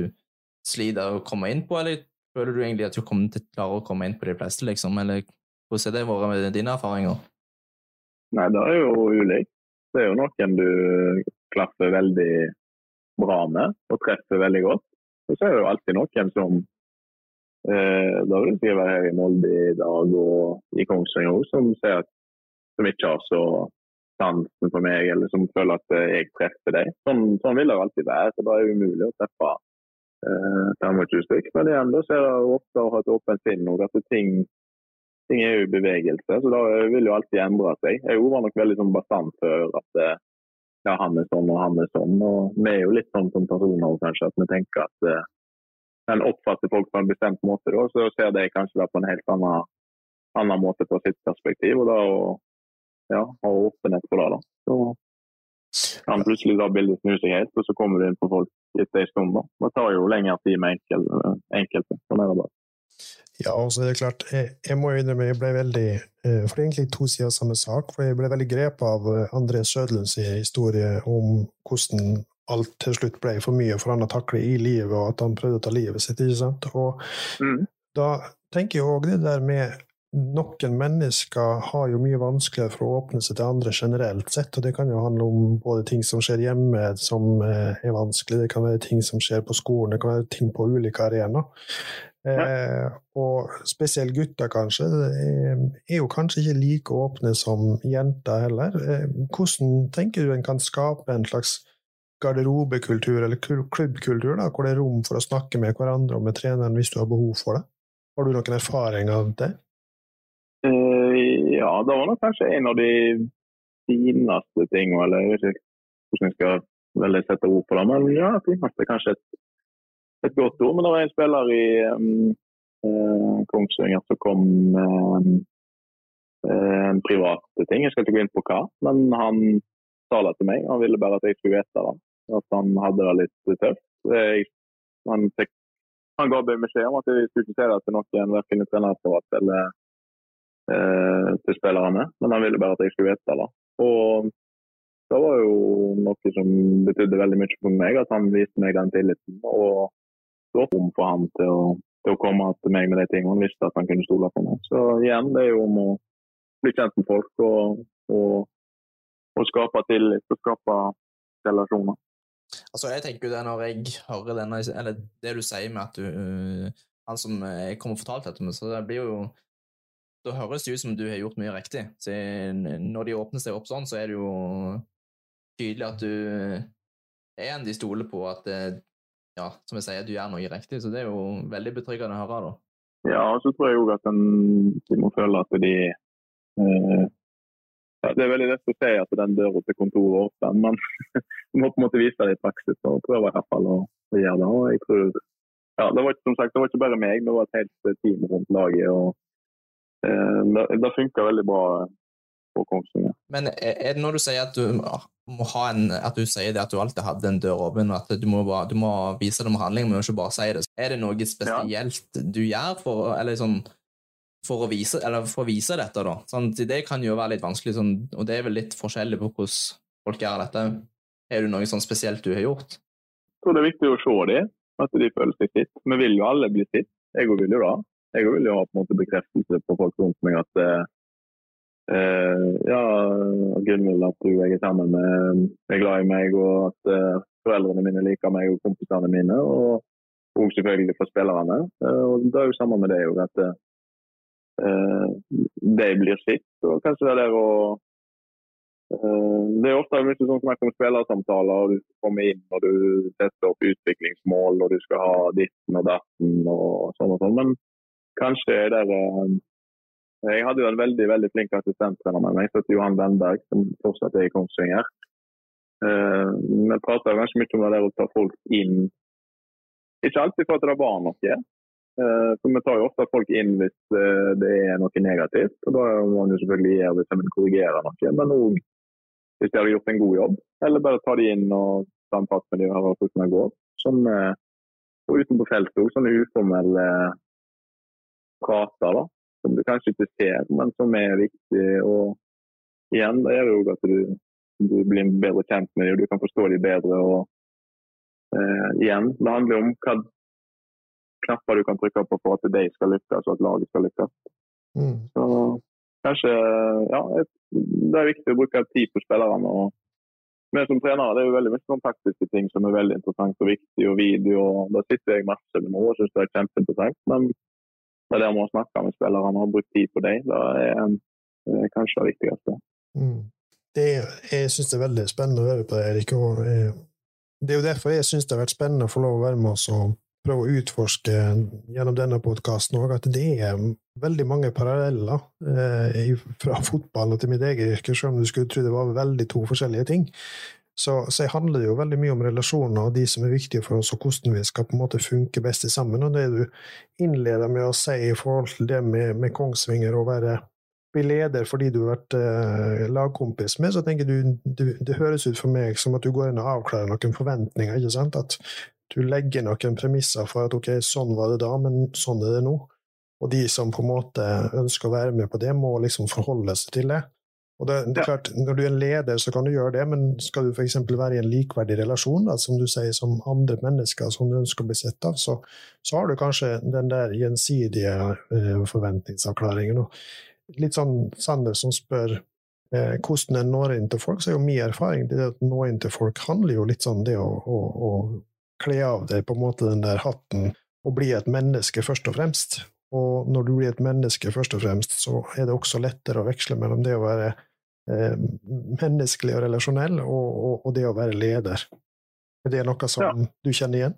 sliter å komme inn på, eller føler du egentlig at du kommer til å å komme inn på de fleste, liksom? Eller hvordan har det vært med dine erfaringer? Nei, det er jo ulikt. Det er jo noen du klaffer veldig bra med og treffer veldig godt. Og så er det jo alltid noen som eh, da vil jeg være her i Molde i dag og i Kongsvinger som, ser at, som ikke har så sansen for meg, eller som føler at eh, jeg treffer deg. Sånn, sånn vil det alltid være. så Det er umulig å treffe eh, 25 stykker. Men igjen da ser jeg ofte å ha et åpent sinn og at ting, ting, er jo i bevegelse. Så da vil jo alltid endre seg. Jeg var nok veldig sånn bastant før at eh, ja, han er sånn og han er sånn. Og vi er jo litt sånn som personer kanskje, at vi tenker at eh, en oppfatter folk på en bestemt måte, da, så ser de kanskje det på en helt annen, annen måte på sitt perspektiv. og da ja, ha åpenhet på det. da. Så kan plutselig da bildet snu seg helt, og så kommer du inn på folk etter en stund. da. Det tar jo lengre tid med enkel, enkelte. Sånn er det bare. Ja, og så er det klart, jeg, jeg må innrømme jeg ble veldig eh, For det er egentlig to sider av samme sak. for Jeg ble veldig grepet av eh, André Sødlunds historie om hvordan alt til slutt ble for mye for han å takle i livet, og at han prøvde å ta livet sitt. ikke sant? Og mm. da tenker jeg òg det der med noen mennesker har jo mye vanskeligere for å åpne seg til andre generelt sett, og det kan jo handle om både ting som skjer hjemme som eh, er vanskelig, det kan være ting som skjer på skolen, det kan være ting på ulike arenaer. Eh, og spesielt gutter, kanskje, er, er jo kanskje ikke like åpne som jenter heller. Eh, hvordan tenker du en kan skape en slags garderobekultur eller klubbkultur, da, hvor det er rom for å snakke med hverandre og med treneren hvis du har behov for det? Har du noen erfaring av det? Ja, det var nok kanskje en av de fineste tingene, eller jeg vet ikke hvordan jeg skal veldig sette ord på det. Men ja, fineste er kanskje et, et, godt ord. Men det var en spiller i um, Kongsvinger som kom um, en privat ting. Jeg skal ikke gå inn på hva, men han sa det til meg. Han ville bare at jeg skulle vite det. At han hadde det litt tøft. Jeg, han, fikk, han ga meg beskjed om at jeg skulle si det til noen, verken i trenerapparat eller eh, til spillerne. Men han ville bare at jeg skulle vite det. Og Det var jo noe som betydde veldig mye for meg, at han viste meg den tilliten. Og det var rom for han til å, til å komme til meg med de tingene. Han visste at han kunne stole på meg. Så igjen, det er jo om å bli kjent med folk og, og, og skape tillit og skape relasjoner. Altså, jeg tenker jo det når jeg hører denne, eller det du sier med at du uh, Han som jeg kommer og fortalte dette med, så det blir jo Da høres det ut som du har gjort mye riktig. Så når de åpner seg opp sånn, så er det jo tydelig at du er en de stoler på at ja, som jeg sier, du gjør noe riktig. Så det er jo veldig betryggende å høre, da. Ja, og så tror jeg òg at en, de må føle at de eh, ja, Det er veldig lett å si at den døra til kontoret er åpen, men du må på en måte vise det i praksis og prøve i hvert fall å, å gjøre det. Og jeg tror, ja, det, var som sagt, det var ikke bare meg, det var et helt team rundt laget. og eh, Det, det funka veldig bra på Kongsvinger. Men er det når du sier at du må ha en, at du sier det at du alltid hadde en dør åpen, at du må, bare, du må vise det med handling, men ikke bare si det. Er det noe spesielt ja. du gjør for, eller sånn, for, å vise, eller for å vise dette, da? Sånn, det kan jo være litt vanskelig, sånn, og det er vel litt forskjellig på hvordan folk gjør dette. Er det noe sånn spesielt du har gjort? Jeg tror det er viktig å se dem, at de føler seg sitt. Vi vil jo alle bli sitt. Jeg vil jo da. Jeg vil jo ha på en måte bekreftelse på folk rundt meg at eh, Uh, ja, Gunhild, at du jeg er sammen med, er glad i meg, og at uh, foreldrene mine liker meg og kompisene mine. Og, og selvfølgelig for spillerne. Uh, og Det er jo samme med det jo, at de blir sitt. Og kanskje det er der å Det er ofte mye sånn snakk om spillersamtaler, og du kommer inn og du setter opp utviklingsmål, og du skal ha ditten og datten og sånn og sånn. Men kanskje er det jeg hadde jo en veldig veldig flink assistenttrener med meg, som Johan Wendberg, som fortsatt er i Kongsvinger. Uh, vi prater ganske mye om det der å ta folk inn. Ikke alltid for at det var noe. Uh, for Vi tar jo ofte folk inn hvis det er noe negativt. og Da må man jo selvfølgelig gjøre hvis man korrigerer noe. Men òg hvis de har gjort en god jobb. Eller bare ta de inn og ta en prat med dem og høre hvordan det går. Sånn, og utenpå feltet òg, sånne uformelle prater. da som du kanskje ikke ser, men som er viktig. Og igjen, da gjør det jo at du, du, blir bedre kjent med dem, og du kan forstå dem bedre. og eh, igjen, Det handler om hva knapper du kan trykke på for at de skal lykkes, og at laget skal lykkes. Mm. Så kanskje ja, Det er viktig å bruke tid på spillerne. og vi som trenere det er jo veldig mye sånn taktiske ting som er veldig interessant og viktig, og video. og Da sitter jeg masse med noe og syns det er kjempeinteressant. Men det der med å snakke med spillerne og bruke tid på dem, det er, er kanskje det viktigste. Mm. Det jeg syns det er veldig spennende å høre på deg, Erik. Og jeg, det er jo derfor jeg syns det har vært spennende å få lov å være med oss og prøve å utforske gjennom denne podkasten òg, at det er veldig mange paralleller eh, fra fotballen til mitt eget yrke, selv om du skulle tro det var veldig to forskjellige ting. Så, så handler det jo veldig mye om relasjoner og de som er viktige for oss, og hvordan vi skal på en måte funke best sammen. Og det du innleder med å si i forhold til det med, med Kongsvinger, å være bli leder fordi du har vært eh, lagkompis med, så tenker du, du, det høres ut for meg som at du går inn og avklarer noen forventninger. ikke sant? At du legger noen premisser for at ok, sånn var det da, men sånn er det nå. Og de som på en måte ønsker å være med på det, må liksom forholde seg til det. Og det, det, er klart, Når du er en leder, så kan du gjøre det, men skal du f.eks. være i en likeverdig relasjon, da, som du sier, som andre mennesker som du ønsker å bli sett av, så, så har du kanskje den der gjensidige eh, forventningsavklaringen. Og litt sånn Sander som spør eh, hvordan en når inn til folk, så er jo min erfaring det at nå inn til folk handler jo litt sånn det å, å, å kle av deg på en måte den der hatten og bli et menneske først og fremst. Og når du blir et menneske, først og fremst, så er det også lettere å veksle mellom det å være menneskelig og relasjonell, og, og, og, det å være leder. Er det noe som ja. du kjenner igjen?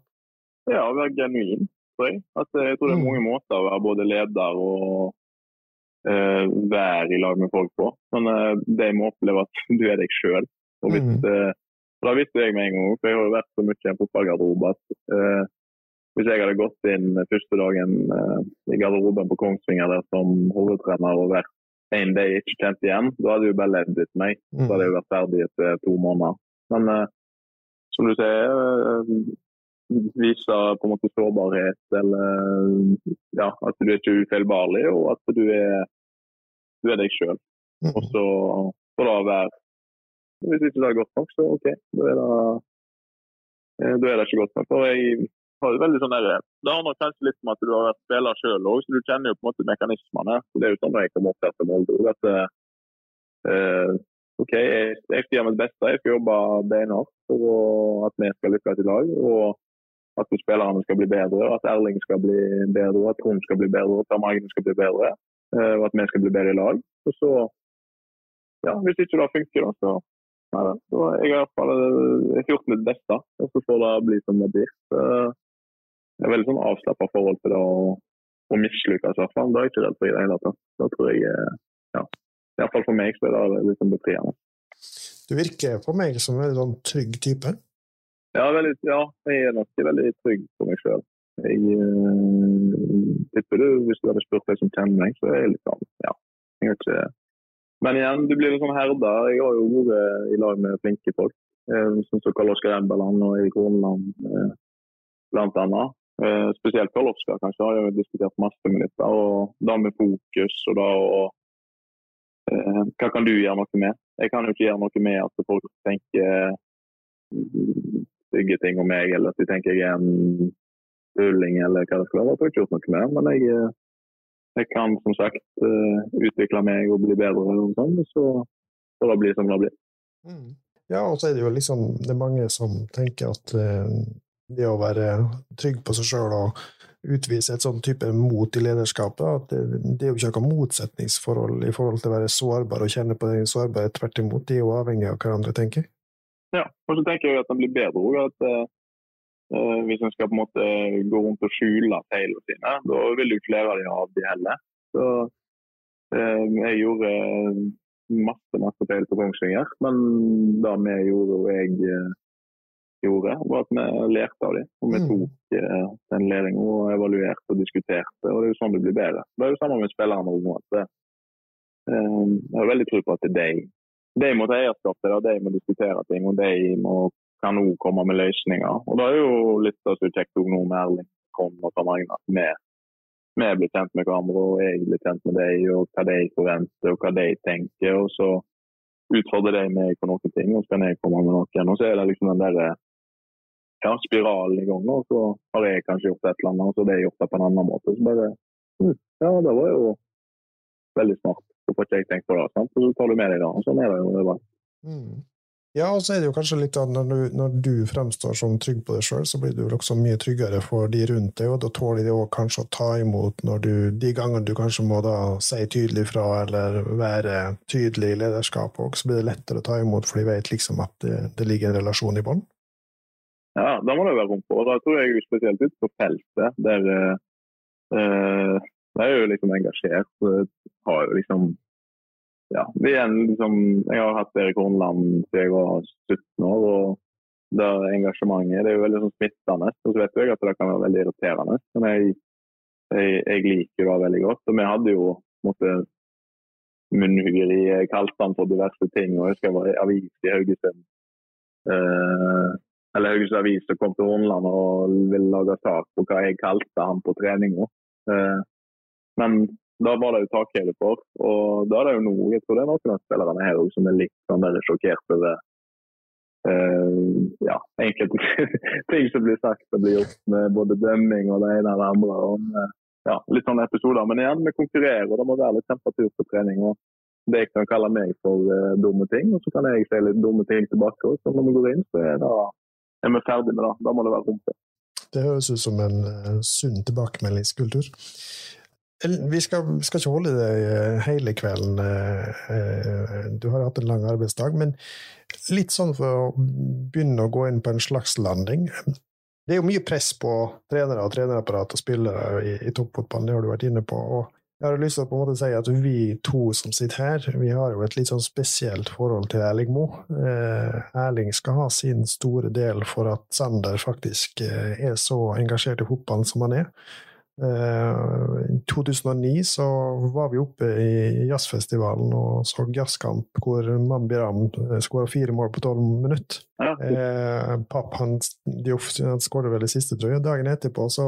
Ja, å være genuin, tror jeg. At, eh, jeg tror det er mm. mange måter å være både leder og uh, være i lag med folk på. Men det de må oppleve at du er deg sjøl. Og hvis, eh, da visste jeg med en gang, for jeg har vært så mye i en fotballgarderobe at eh, hvis jeg hadde gått inn første dagen uh, i garderoben på Kongsvinger der som hovedtrener og vært en de ikke kjent igjen, da hadde jeg bare levd etter meg. Da hadde jeg vært ferdig etter to måneder. Men uh, som du sier, uh, viser på en måte sårbarhet eller ja, at du er ikke ufeilbarlig, og at du er, du er deg sjøl. Mm. Og så får det være Hvis ikke det er godt nok, så OK. Da er det, eh, da er det ikke godt nok. Og jeg jo veldig sånn der, Det har nok kanskje litt med at du har vært spiller sjøl òg, så du kjenner jo på en måte mekanismene. Så Det er jo sånn jeg kommer opp til Molde. at uh, OK, jeg, jeg skal gjøre mitt beste. Jeg skal jobbe beinhardt for at vi skal lykkes i lag. og at spillerne skal bli bedre, og at Erling skal bli bedre, og at Trond skal bli bedre, og at Magne skal bli bedre. Eh, og at vi skal bli bedre i lag. Og så, ja, Hvis ikke det funker, da, så nei, da jeg har i hvert fall eh, gjort mitt beste. Og så får det bli som det blir. Det er veldig sånn avslappa forhold til det å, å mislykkes, i hvert fall. Det er jeg ikke redd for i det hele tatt. Da tror jeg, eh, ja, Iallfall for meg så er det litt sånn befriende. Du virker på meg som en veldig sånn trygg type. Ja, veldig, ja, jeg er nok veldig trygg på meg sjøl. Jeg uh, tipper du, Hvis du hadde spurt deg som kjenner meg, så er jeg litt sånn ja. Jeg har ikke... Men igjen, du blir litt sånn herda. Jeg har jo vært i lag med flinke folk. Uh, som Karl Oskar Emberland og Erik Horneland, annet. Spesielt Karl Oskar, kanskje, har jeg jo diskutert masse med litt. Og da med fokus og da og Hva kan du gjøre noe med? Jeg kan jo ikke gjøre noe med at folk tenker stygge ting om meg, eller at de tenker jeg er en tulling eller hva det skal være. Jeg jeg ikke gjort noe med. Men jeg, eh, jeg, kan som sagt eh, utvikle meg og bli bedre, og sånn, så får det bli som det blir. Mm. Ja, og så er det jo liksom det er mange som tenker at uh, det å være trygg på seg sjøl og utvise et sånn type mot i lederskapet, at det, det er jo ikke noe motsetningsforhold i forhold til å være sårbar og kjenne på den sårbarhet. Tvert imot, de er jo avhengig av hverandre, tenker jeg. Ja, og så tenker jeg at den blir bedre òg. At uh, hvis en skal på en måte gå rundt og skjule feilene sine, da vil du ikke lære dem av de heller. Så uh, jeg gjorde masse masse feil på Kongsvinger, men det vi gjorde og jeg uh, gjorde, var at vi lærte av dem. Og vi mm. tok eh, den læringa og evaluerte og diskuterte. og Det er jo sånn det blir bedre. Det er jo sammen med spillerne òg. Eh, jeg har veldig tro på at det er de de må ta eierskap til det, de må diskutere ting, og de må, kan òg komme med løsninger. Og Det er jo litt av det kjekt nå med Erling Trond og Tom Agner. Vi, vi blir kjent med hverandre, og jeg blir kjent med dem, og hva de forventer og hva de tenker. og så utfordrer de meg på noen ting, og så kan jeg komme med noen. Og så er det liksom den der ja, spiralen i gang. Og så har jeg kanskje gjort et eller annet, og så har er gjort det på en annen måte. Så bare hm, Ja, det var jo veldig smart. Hvorfor ikke jeg tenkt på det? Sant? Og så tar du med deg det. og Sånn er det jo overalt. Mm. Ja, og så er det jo kanskje litt at når du, når du fremstår som trygg på deg sjøl, så blir du vel også mye tryggere for de rundt deg, og da tåler de også kanskje å ta imot når du, de gangene du kanskje må da si tydelig fra eller være tydelig i lederskapet, og så blir det lettere å ta imot, for de vet liksom at det, det ligger en relasjon i bånn. Ja, da må det være rom for. Da tror jeg spesielt ute på feltet, der eh, jeg er jo liksom engasjert. Har jo liksom ja, vi er liksom, Jeg har hatt Erik Hornland siden jeg var 17 år. og det engasjementet det er jo veldig sånn smittende. Og så vet jeg at det kan være veldig irriterende. Men jeg, jeg, jeg liker det veldig godt. Og vi hadde jo måtte, munnhuggeri. Jeg kalte han for diverse ting. og Jeg husker jeg var i avis i Haugesund. Uh, eller Haugesund Avis som kom til Hornland og ville lage sak på hva jeg kalte han på treninga. Uh, men da var det jo takhøyde for. Og da er det jo noe, jeg tror det er noen av spillerne her som er litt sånn der sjokkert over uh, ja, enkelte ting som blir sagt og blir gjort med både dømming og det ene og det andre. Og, uh, ja, litt sånne episoder. Men igjen, vi konkurrerer, og det må være litt temperatur på trening. og Det kan kalle meg for uh, dumme ting, og så kan jeg si litt dumme ting tilbake. Og når vi går inn, så er, da, er vi ferdig med det. Da må det være rom til. Det høres ut som en sunn tilbakemeldingskultur. Vi skal, skal, ikke holde deg eh, hele kvelden. Eh, eh, du har hatt en lang arbeidsdag. Men litt sånn for å begynne å gå inn på en slags landing. Det er jo mye press på trenere og trenerapparat og spillere i, i toppfotballen, det har du vært inne på. og jeg har lyst til å på en måte si at vi to som sitter her, vi har jo et litt sånn spesielt forhold til Erling Moe. Erling skal ha sin store del for at Sander faktisk er så engasjert i fotballen som han er. Eh, I 2009 så var vi oppe i jazzfestivalen og så jazzkamp hvor Mambi Ram eh, skåra fire mål på tolv minutter. Ja. Eh, Papp han, han skåra vel i siste, tror jeg. Dagen etterpå så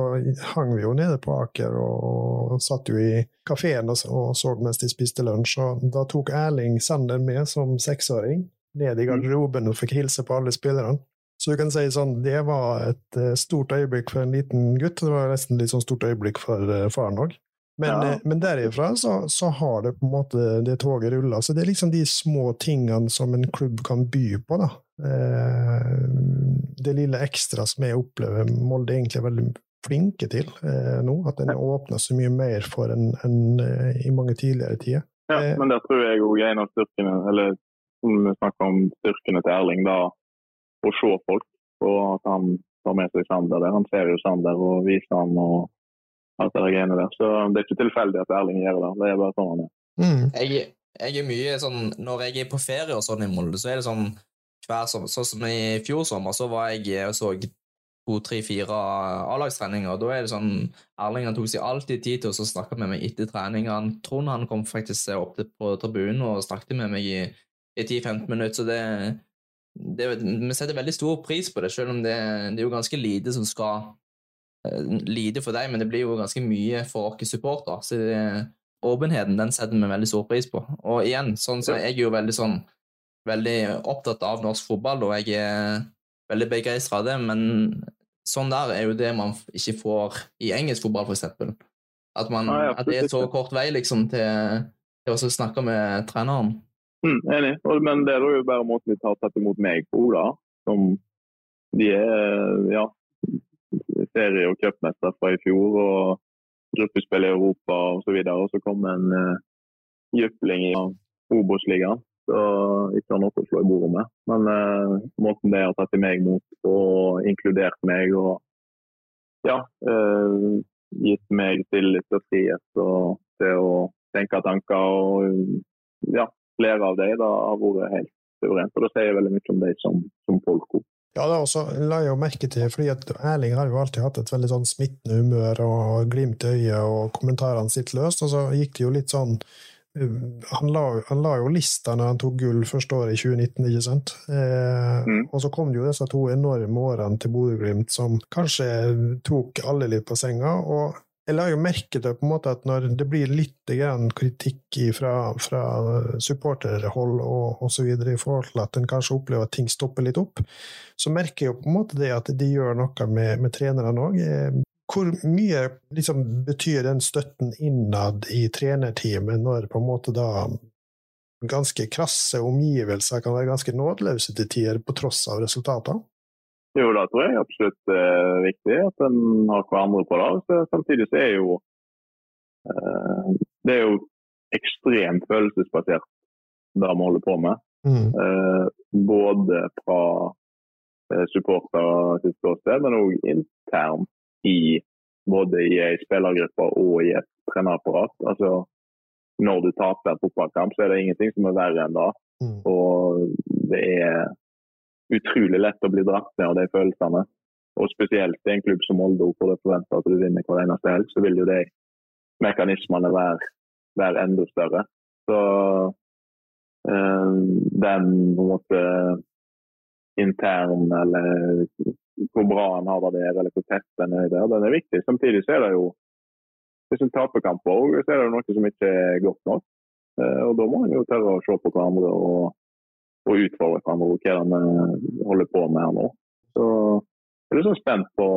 hang vi jo nede på Aker og, og satt jo i kafeen og, og, så mens de spiste lunsj. og Da tok Erling Sander med som seksåring. ned i garderoben og fikk hilse på alle spillerne. Så du kan si sånn, det var et uh, stort øyeblikk for en liten gutt, det var nesten litt sånn stort øyeblikk for uh, faren òg. Men, Ja. uh, men derifra så, så har det på en måte det toget rulla. Så det er liksom de små tingene som en klubb kan by på, da. Eh, det lille ekstra som jeg opplever Molde egentlig er veldig flinke til eh, nå. At den åpner så mye mer for enn eh, i mange tidligere tider. Ja, Eh. men der tror jeg òg en av styrkene, eller som vi snakker om styrkene til Erling, da å se folk. Og at han tar med seg Sander der. Han ser jo Sander og viser ham og alt det greiene der. Så det er ikke tilfeldig at Erling gjør det. Det er bare sånn han er. Mm. Jeg, jeg er mye sånn Når jeg er på ferie og sånn i Molde, så er det sånn hver som, Sånn som i fjor sommer, så var jeg og så to, tre, fire A-lagstreninger. Da er det sånn Erling han tok seg alltid tid til å snakke med meg etter trening. Han Trond han kom faktisk opp på tribunen og snakket med meg i, i 10-15 minutter. Så det, det Vi setter veldig stor pris på det, selv om det, det er jo ganske lite som skal eh, Lite for deg, men det blir jo ganske mye for oss supportere. Så det, åpenheten den setter vi veldig stor pris på. Og igjen, sånn så jeg er jo veldig sånn veldig opptatt av norsk fotball, og jeg er veldig begeistra av det, men sånn der er jo det man ikke får i engelsk fotball, for eksempel. At, man, at det er så kort vei liksom til, til å snakke med treneren. Mm, enig. Men det er jo bare måten de har tatt imot meg på, da. Som de er ja, serie- og cupmester fra i fjor. og Gruppespill i Europa osv. Og, så videre, og så kom en uh, jypling i Obos-ligaen. Så ikke har noe å slå i bordet med. Men uh, måten de har tatt meg mot og inkludert meg og ja, uh, gitt meg tillit og frihet og til å tenke tanker og ja, flere av dem har vært helt suverent. Og det sier veldig mye om dem som, som folk. Ja, det også la jeg jo merke til, fordi at Erling har jo alltid hatt et veldig sånn smittende humør og glimt i øyet, og kommentarene sitt løst, og så gikk det jo litt sånn uh, han la, han la jo lista når han tok gull første året i 2019, ikke sant? Eh, Mm. Og så kom det jo disse to enorme årene til Bodø-Glimt som kanskje tok alle litt på senga. og jeg la jo merke til på en måte at når det blir litt kritikk fra, fra supporterhold og osv. i forhold til at en kanskje opplever at ting stopper litt opp, så merker jeg jo på en måte det at de gjør noe med, med trenerne òg. Hvor mye liksom, betyr den støtten innad i trenerteamet når på en måte da ganske krasse omgivelser kan være ganske nådeløse til tider, på tross av resultater? Jo, det tror jeg absolutt er viktig at en har hverandre på lag. Så Samtidig så er jo eh, det er jo ekstremt følelsesbasert det vi holder på med. Mm. Eh, både fra eh, supportere sitt ståsted, men òg internt i både i ei spillergruppe og i et trenerapparat. Altså, når du taper en fotballkamp, så er det ingenting som er verre enn det. Mm. Og det er utrolig lett å bli dratt ned av de følelsene. Og spesielt i en klubb som Molde, hvor det forventer at du vinner hver eneste helg, så vil jo de mekanismene være, være enda større. Så øh, den på en måte intern, eller hvor bra han har det der, eller hvor tett den er der, den er viktig. Samtidig så er det jo hvis en taper kamper så er det noe som ikke er godt nok. Eh, og da må en jo tørre å se på hverandre og, og utfordre hverandre hva de holder på med her nå. Så jeg er litt sånn spent på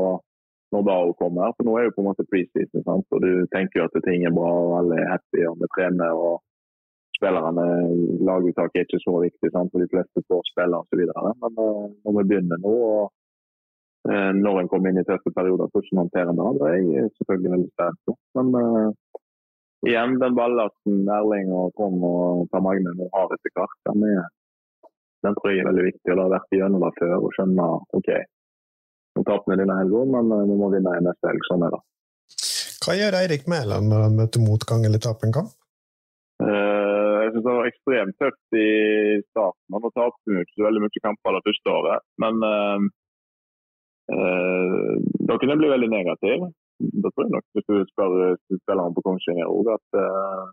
når da hun kommer. For nå er jo på en måte preseason, og du tenker jo at ting er bra og alle er happy og vi trener. og spillerne, Laguttaket er ikke så viktig sant? for de fleste får spille osv. Men uh, når vi begynner nå, og uh, når en kommer inn i tøffe perioder, hvordan håndterer vi det? Det er jeg selvfølgelig veldig spent. Men uh, igjen, den ballasten Erling og Trond og Per Magne nå har etter hvert, den, er, den tror jeg er veldig viktig. og Det har vært gjennom det før å skjønne OK, nå tapte vi denne helga, men uh, vi må vinne i neste helg. Sånn er det. Hva gjør Eirik Mæland når han møter motgang eller taper en kamp? Uh, jeg synes det var ekstremt tøft i starten. og Nå tapte ikke så veldig mye kamper det første året. Men uh, uh, da kunne jeg bli veldig negativ. Da tror jeg nok, hvis du spør spillerne på Kongsvinger òg, at uh,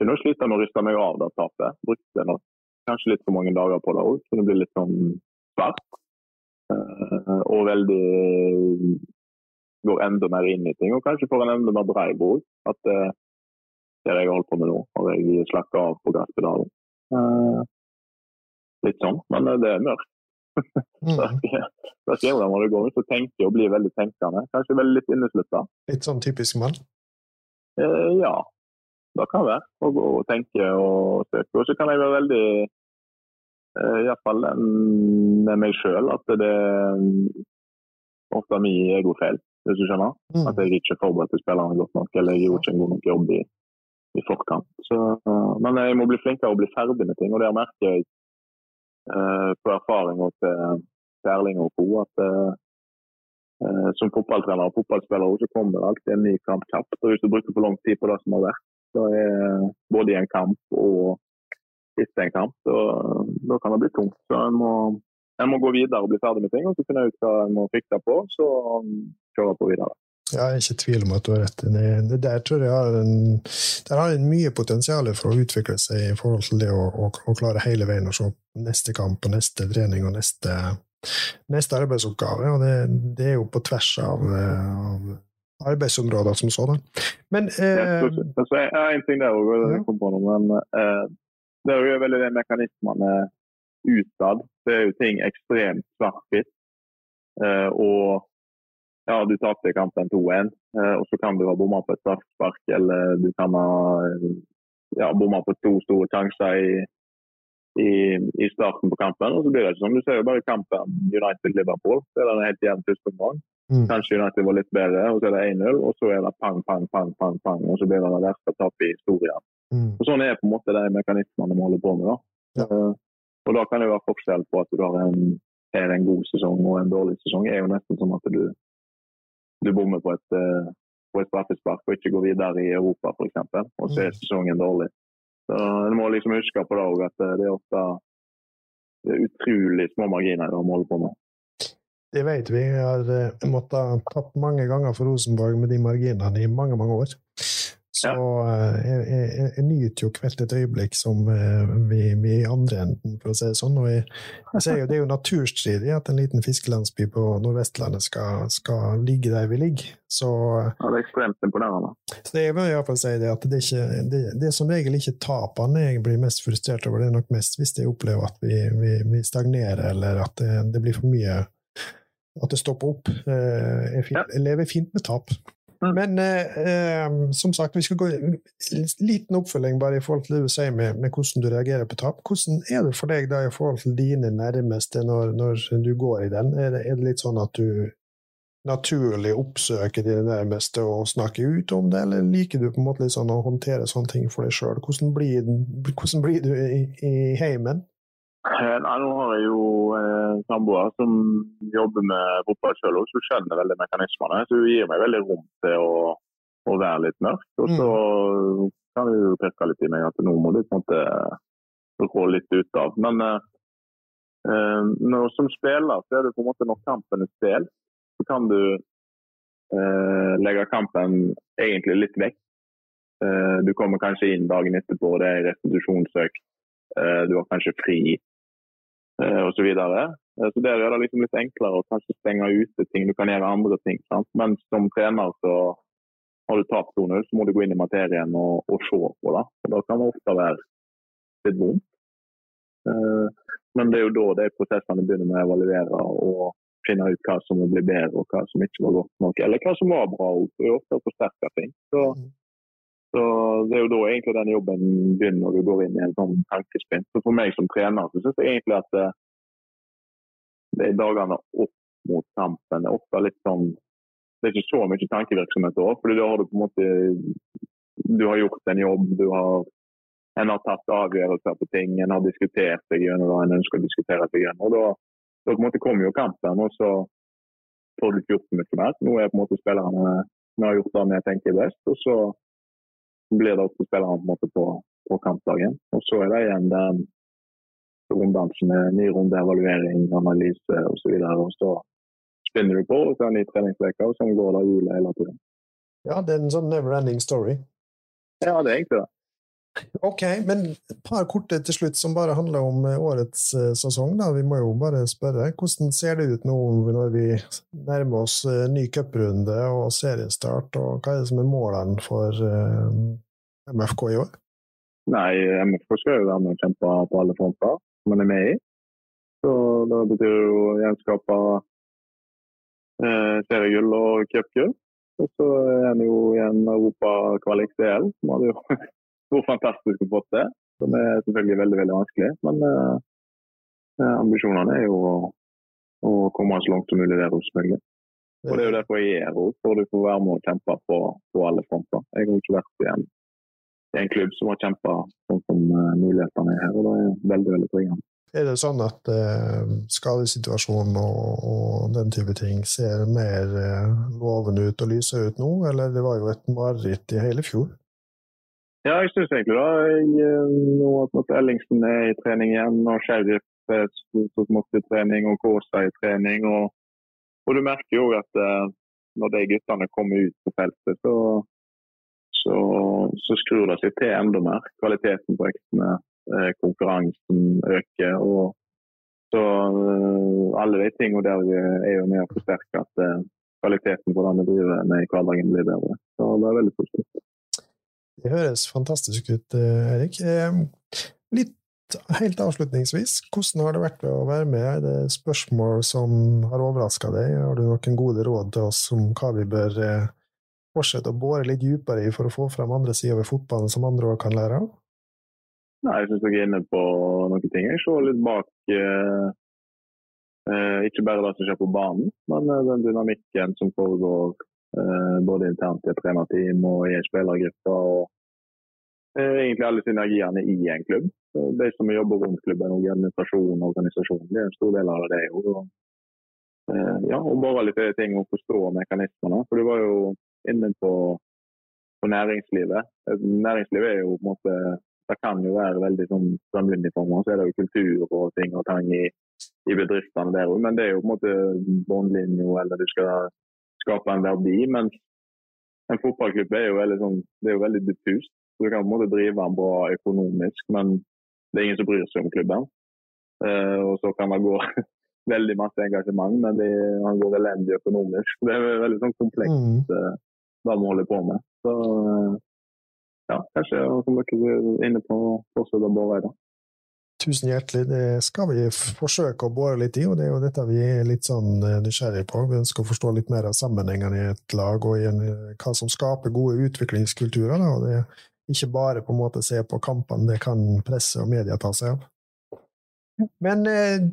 jeg nå sliter slite med å riste meg av det tapet. Brukte nok kanskje litt for mange dager på det òg. det blir litt sånn svært. Uh, og veldig går enda mer inn i ting, og kanskje får en enda mer brei òg. At uh, det jeg holder på med nå, og jeg slakker av på gasspedalen. Uh, litt sånn, men eh, det er mørkt. Mm. Skjer de når det går ut og tenker og blir veldig tenkende. Kanskje veldig litt inneslutta. Litt sånn typisk mann? Eh, ja, det kan være. Å gå og tenke og søke. Og så kan jeg være veldig eh, Iallfall med meg sjøl at det er ofte er min egofeil, hvis du skjønner. Mm. At jeg ikke forberedte spillerne godt nok, eller jeg gjorde ikke en god nok jobb i, i forkant. Så, eh, men jeg må bli flinkere å bli ferdig med ting, og der merker jeg eh, på erfaring til, til Erling og co. at eh, eh, som fotballtrener og fotballspiller så kommer det alltid en ny kamp kjapt. Og hvis du bruker for lang tid på det som har vært, så er både i en kamp og etter en kamp, så, da kan det bli tungt. Så en må, en må gå videre og bli ferdig med ting, og så finne ut hva en må fikse på, så kjøre på videre. Jeg er ikke i tvil om at du har rett. Det, der tror jeg har en, har en mye potensial for å utvikle seg i forhold til det å, å, å klare hele veien å se neste kamp og neste trening og neste, neste arbeidsoppgave. Og det, det, er jo på tvers av, av arbeidsområder som sådan. Men eh, jeg, jeg, jeg, en ting der òg, jeg kom på noe, men eh, det er jo veldig de mekanismene utad. Det er jo ting ekstremt svart-hvitt. Eh, og ja, du tapte kampen 2-1, eh, og så kan du ha bomma på et straffespark, eller du kan ha ja, bomma på to store sjanser i, i, i, starten på kampen. Og så blir det ikke sånn. Du ser jo bare kampen United-Liverpool. Det er den helt jevn første omgang. Mm. Kanskje United var litt bedre, og så er det 1-0, og så er det pang, pang, pang, pang, pang, og så blir det det verste tapet i historien. Mm. Og Sånn er på en måte de mekanismene vi holder på med. da. Ja. Uh, og Da kan det være forskjell på at du har en, en god sesong og en dårlig sesong. Det er jo nesten som at du, du bommer på et, uh, på et straffespark og ikke går videre i Europa f.eks. Og så er sesongen dårlig. Så En må liksom huske på det òg, at det er ofte det er utrolig små marginer de holder på med. Det vet vi. Vi har uh, måttet tatt mange ganger for Rosenborg med de marginene i mange, mange år. Så ja. jeg, jeg, jeg, nyter jo hvert et øyeblikk som vi, vi i andre enden, for å si det sånn. Og jeg, jeg ser jo det er jo naturstridig at en liten fiskelandsby på Nordvestlandet skal, skal ligge der vi ligger. Så, ja, det er ekstremt imponerende. Så det, jeg vil iallfall si det at det, ikke, det, det er som regel ikke tapene jeg blir mest frustrert over, det er nok mest hvis jeg opplever at vi, vi, vi stagnerer, eller at det, det, blir for mye At det stopper opp. Jeg, fin, jeg lever fint med tap. Men eh, som sagt, vi skal gå en liten oppfølging bare i forhold til det du sier med, med, hvordan du reagerer på tap. Hvordan er det for deg da i forhold til dine nærmeste når, når du går i den? Er det, er det, litt sånn at du naturlig oppsøker dine nærmeste og snakker ut om det, eller liker du på en måte litt sånn å håndtere sånne ting for deg sjøl? Hvordan, hvordan, blir du i, i heimen? Eh, nei, nå har jeg jo eh, samboer som jobber med fotball sjøl òg, så skjønner veldig mekanismene. Så hun gir meg veldig rom til å, å være litt mørk. Og så mm. kan hun pirke litt i meg at nå må du på en måte gå litt ut av. Men eh, eh, når, som spiller så er det på en måte når kampen er spilt, så kan du eh, legge kampen egentlig litt vekk. Eh, du kommer kanskje inn dagen etterpå, det er restitusjonsøkt. Du har kanskje fri Eh, osv. Så, videre. Eh, så der gjør det liksom litt enklere å kanskje stenge ute ting. Du kan gjøre andre ting. Sant? Men som trener så har du tapt 2-0, så må du gå inn i materien og, og se på det. Og Da kan det ofte være litt vondt. Eh, men det er jo da de prosessene begynner med å evaluere og finne ut hva som må bli bedre og hva som ikke var godt nok. Eller hva som var bra. Det er ofte forsterke ting. Så mm. Så Det er jo da egentlig den jobben begynner når du går inn i en sånn tankespinn. Så For meg som trener så synes jeg egentlig at det, eh, det er dagene opp mot kampen er ofte litt sånn Det er ikke så mye tankevirksomhet da, for da har du på en måte du har gjort en jobb, du har, en har tatt avgjørelser på ting, en har diskutert seg gjennom hva en ønsker å diskutere seg gjennom. Og da, da på en måte kommer jo kampen, og så får du ikke gjort så mye mer. Nå er på en måte spillerne vi har gjort det vi tenker best, og så blir det opp til spillerne på, på, på kampdagen. Og så er det igjen den runddansen med ny runde, evaluering, analyse osv. Og, og så spinner du på, og så er det ny treningsuke, og sånn går det hjulet hele tiden. Ja, det er en sånn never ending story. Ja, det er egentlig det. Ok, men et par korte til slutt som bare handler om eh, årets uh, sesong. da. Vi må jo bare spørre. Hvordan ser det ut nå når vi nærmer oss uh, ny cuprunde og seriestart? og Hva er det som er målene for MFK i år? Nei, MFK skal jo være med og kjempe på alle fronter som man er med i. Så det betyr jo gjenskape eh, seriegull og cupgull. Og så er det jo i en europakvalik CL, som hadde jo vært fantastisk å få til. Som er selvfølgelig veldig veldig vanskelig. Men eh, eh ambisjonene er jo å, å, komme så langt som mulig der, selvfølgelig. Og Det er jo derfor jeg er her, for du får være med og kjempe på, på alle fronter. Jeg har ikke vært i en, i en klubb som har kjempa sånn som uh, mulighetene er her, og det er veldig veldig tryggende. Er det sånn at eh, skadesituasjonen og, og, den type ting ser mer eh, lovende ut og lyser ut nå, eller det var jo et mareritt i hele fjor? Ja, jeg syns egentlig da. Jeg, eh, nå at Ellingsen er i trening igjen, og Sheriff er så smått i trening, og Kåsa i trening. og og du merker jo at eh, når de guttene kommer ut på feltet, så, så, så skrur det seg til enda mer. Kvaliteten på øktene, eh, konkurransen øker. og så eh, Alle de tingene der er jo med å forsterke at eh, kvaliteten på det vi driver med i hverdagen blir bedre. Så det er veldig positivt. Det høres fantastisk ut, eh, Erik. Eh, litt helt avslutningsvis, hvordan har det vært å være med? Er det spørsmål som har overraska deg? Har du noen gode råd til oss om hva vi bør eh, fortsette å bore litt dypere i for å få frem andre sider ved fotballen som andre òg kan lære av? Nei, Jeg syns jeg er inne på noen ting. Jeg ser litt bak eh, ikke bare det som skjer på banen, men den dynamikken som foregår både internt i et trenerteam og i en spillergruppe. og eh, egentlig alle synergiene i en klubb de som jobber rundt klubben, og administrasjonen og organisasjon, det er en stor del av det. Og, eh, ja, og bare litt ting å forstå mekanismene. For du var jo inne på, på næringslivet. Næringslivet er jo på en måte det kan jo være veldig sånn meg, Så er det jo kultur og ting og tang i, i bedriftene der òg. Men det er jo på en måte båndlinja, eller du skal skape en verdi. Mens en fotballklubb er jo veldig, sånn, det er jo veldig diffust. Så du kan på en måte drive den bra økonomisk, men det er ingen som bryr seg om klubben. Uh, og så kan det gå veldig masse engasjement, men det, han går elendig økonomisk. Det er veldig sånn komplekst mm. det vi holder på med. Så uh, ja, kanskje som dere er inne på, fortsette å bore i det. Tusen hjertelig. Det skal vi forsøke å bore litt i, og det er jo dette vi er litt sånn nysgjerrige på. Vi ønsker å forstå litt mer av sammenhengene i et lag, og en, hva som skaper gode utviklingskulturer. Og det ikke bare på en måte se på kampene, det kan presse og media ta seg av. Men eh,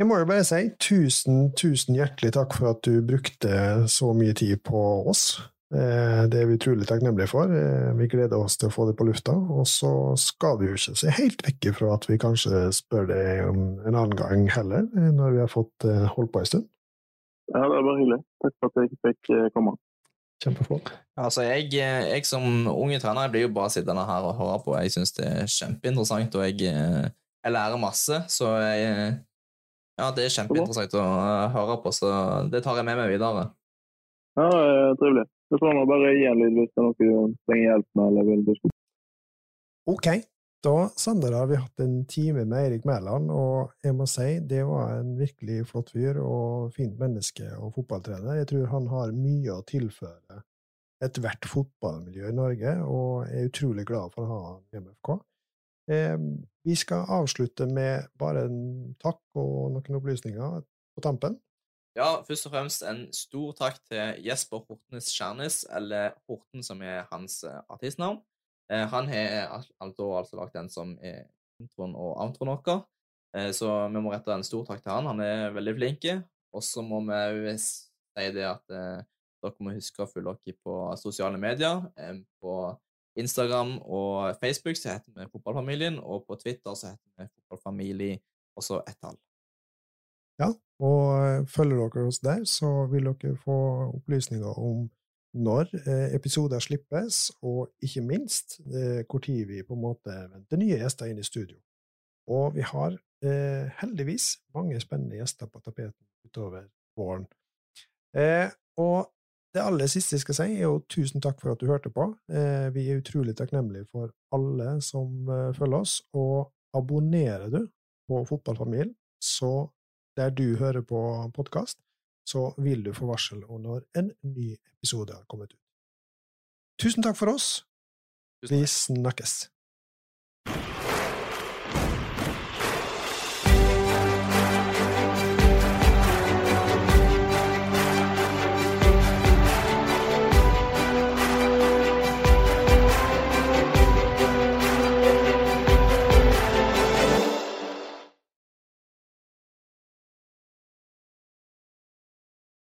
jeg må jo bare si tusen, tusen hjertelig takk for at du brukte så mye tid på oss. Eh, det er vi utrolig takknemlige for. Eh, vi gleder oss til å få det på lufta. Og så skal vi jo ikke se helt vekk ifra at vi kanskje spør deg om en annen gang heller, når vi har fått holdt på en stund. Ja, det er bare hyggelig. Takk for at jeg fikk komme. Kjempeflott. Altså, jeg, jeg, som unge trener jeg blir jo bare sittende her og høre på. Jeg syns det er kjempeinteressant, og jeg, jeg, lærer masse. Så jeg, ja, det er kjempeinteressant å høre på, så det tar jeg med meg videre. Ja, trivelig. Så får man bare gi en lyd hvis det er noe du trenger hjelp med eller vil diskutere. Ok, da Sander, har vi hatt en time med Eirik Mæland, og jeg må si det var en virkelig flott fyr og fint menneske og fotballtrener. Jeg tror han har mye å tilføre ethvert fotballmiljø i Norge, og er utrolig glad for å ha han i MFK. Eh, vi skal avslutte med bare en takk og noen opplysninger på tampen. Ja, først og fremst en stor takk til Jesper Hortnes Kjernis, eller Horten som er hans eh, artistnavn. Eh, han har altså, altså lagt den som er introen og outroen vår, eh, så vi må rette en stor takk til han. Han er veldig flink. Og så må vi òg si det at eh, dere må huske å følge dere på sosiale medier. På Instagram og Facebook så heter vi Fotballfamilien, og på Twitter så heter vi Fotballfamilie, og så ett tall. Ja, og følger dere oss der, så vil dere få opplysninger om når eh, episoder slippes, og ikke minst eh, hvor tid vi på en måte venter nye gjester inn i studio. Og vi har eh, heldigvis mange spennende gjester på tapeten utover våren. Eh, og det aller siste jeg skal si, er jo tusen takk for at du hørte på. Eh, vi er utrolig takknemlige for alle som eh, følger oss, og abonnerer du på Fotballfamilien, så der du hører på podkast, så vil du få varsel om når en ny episode har kommet ut. Tusen takk for oss. Vi snakkes.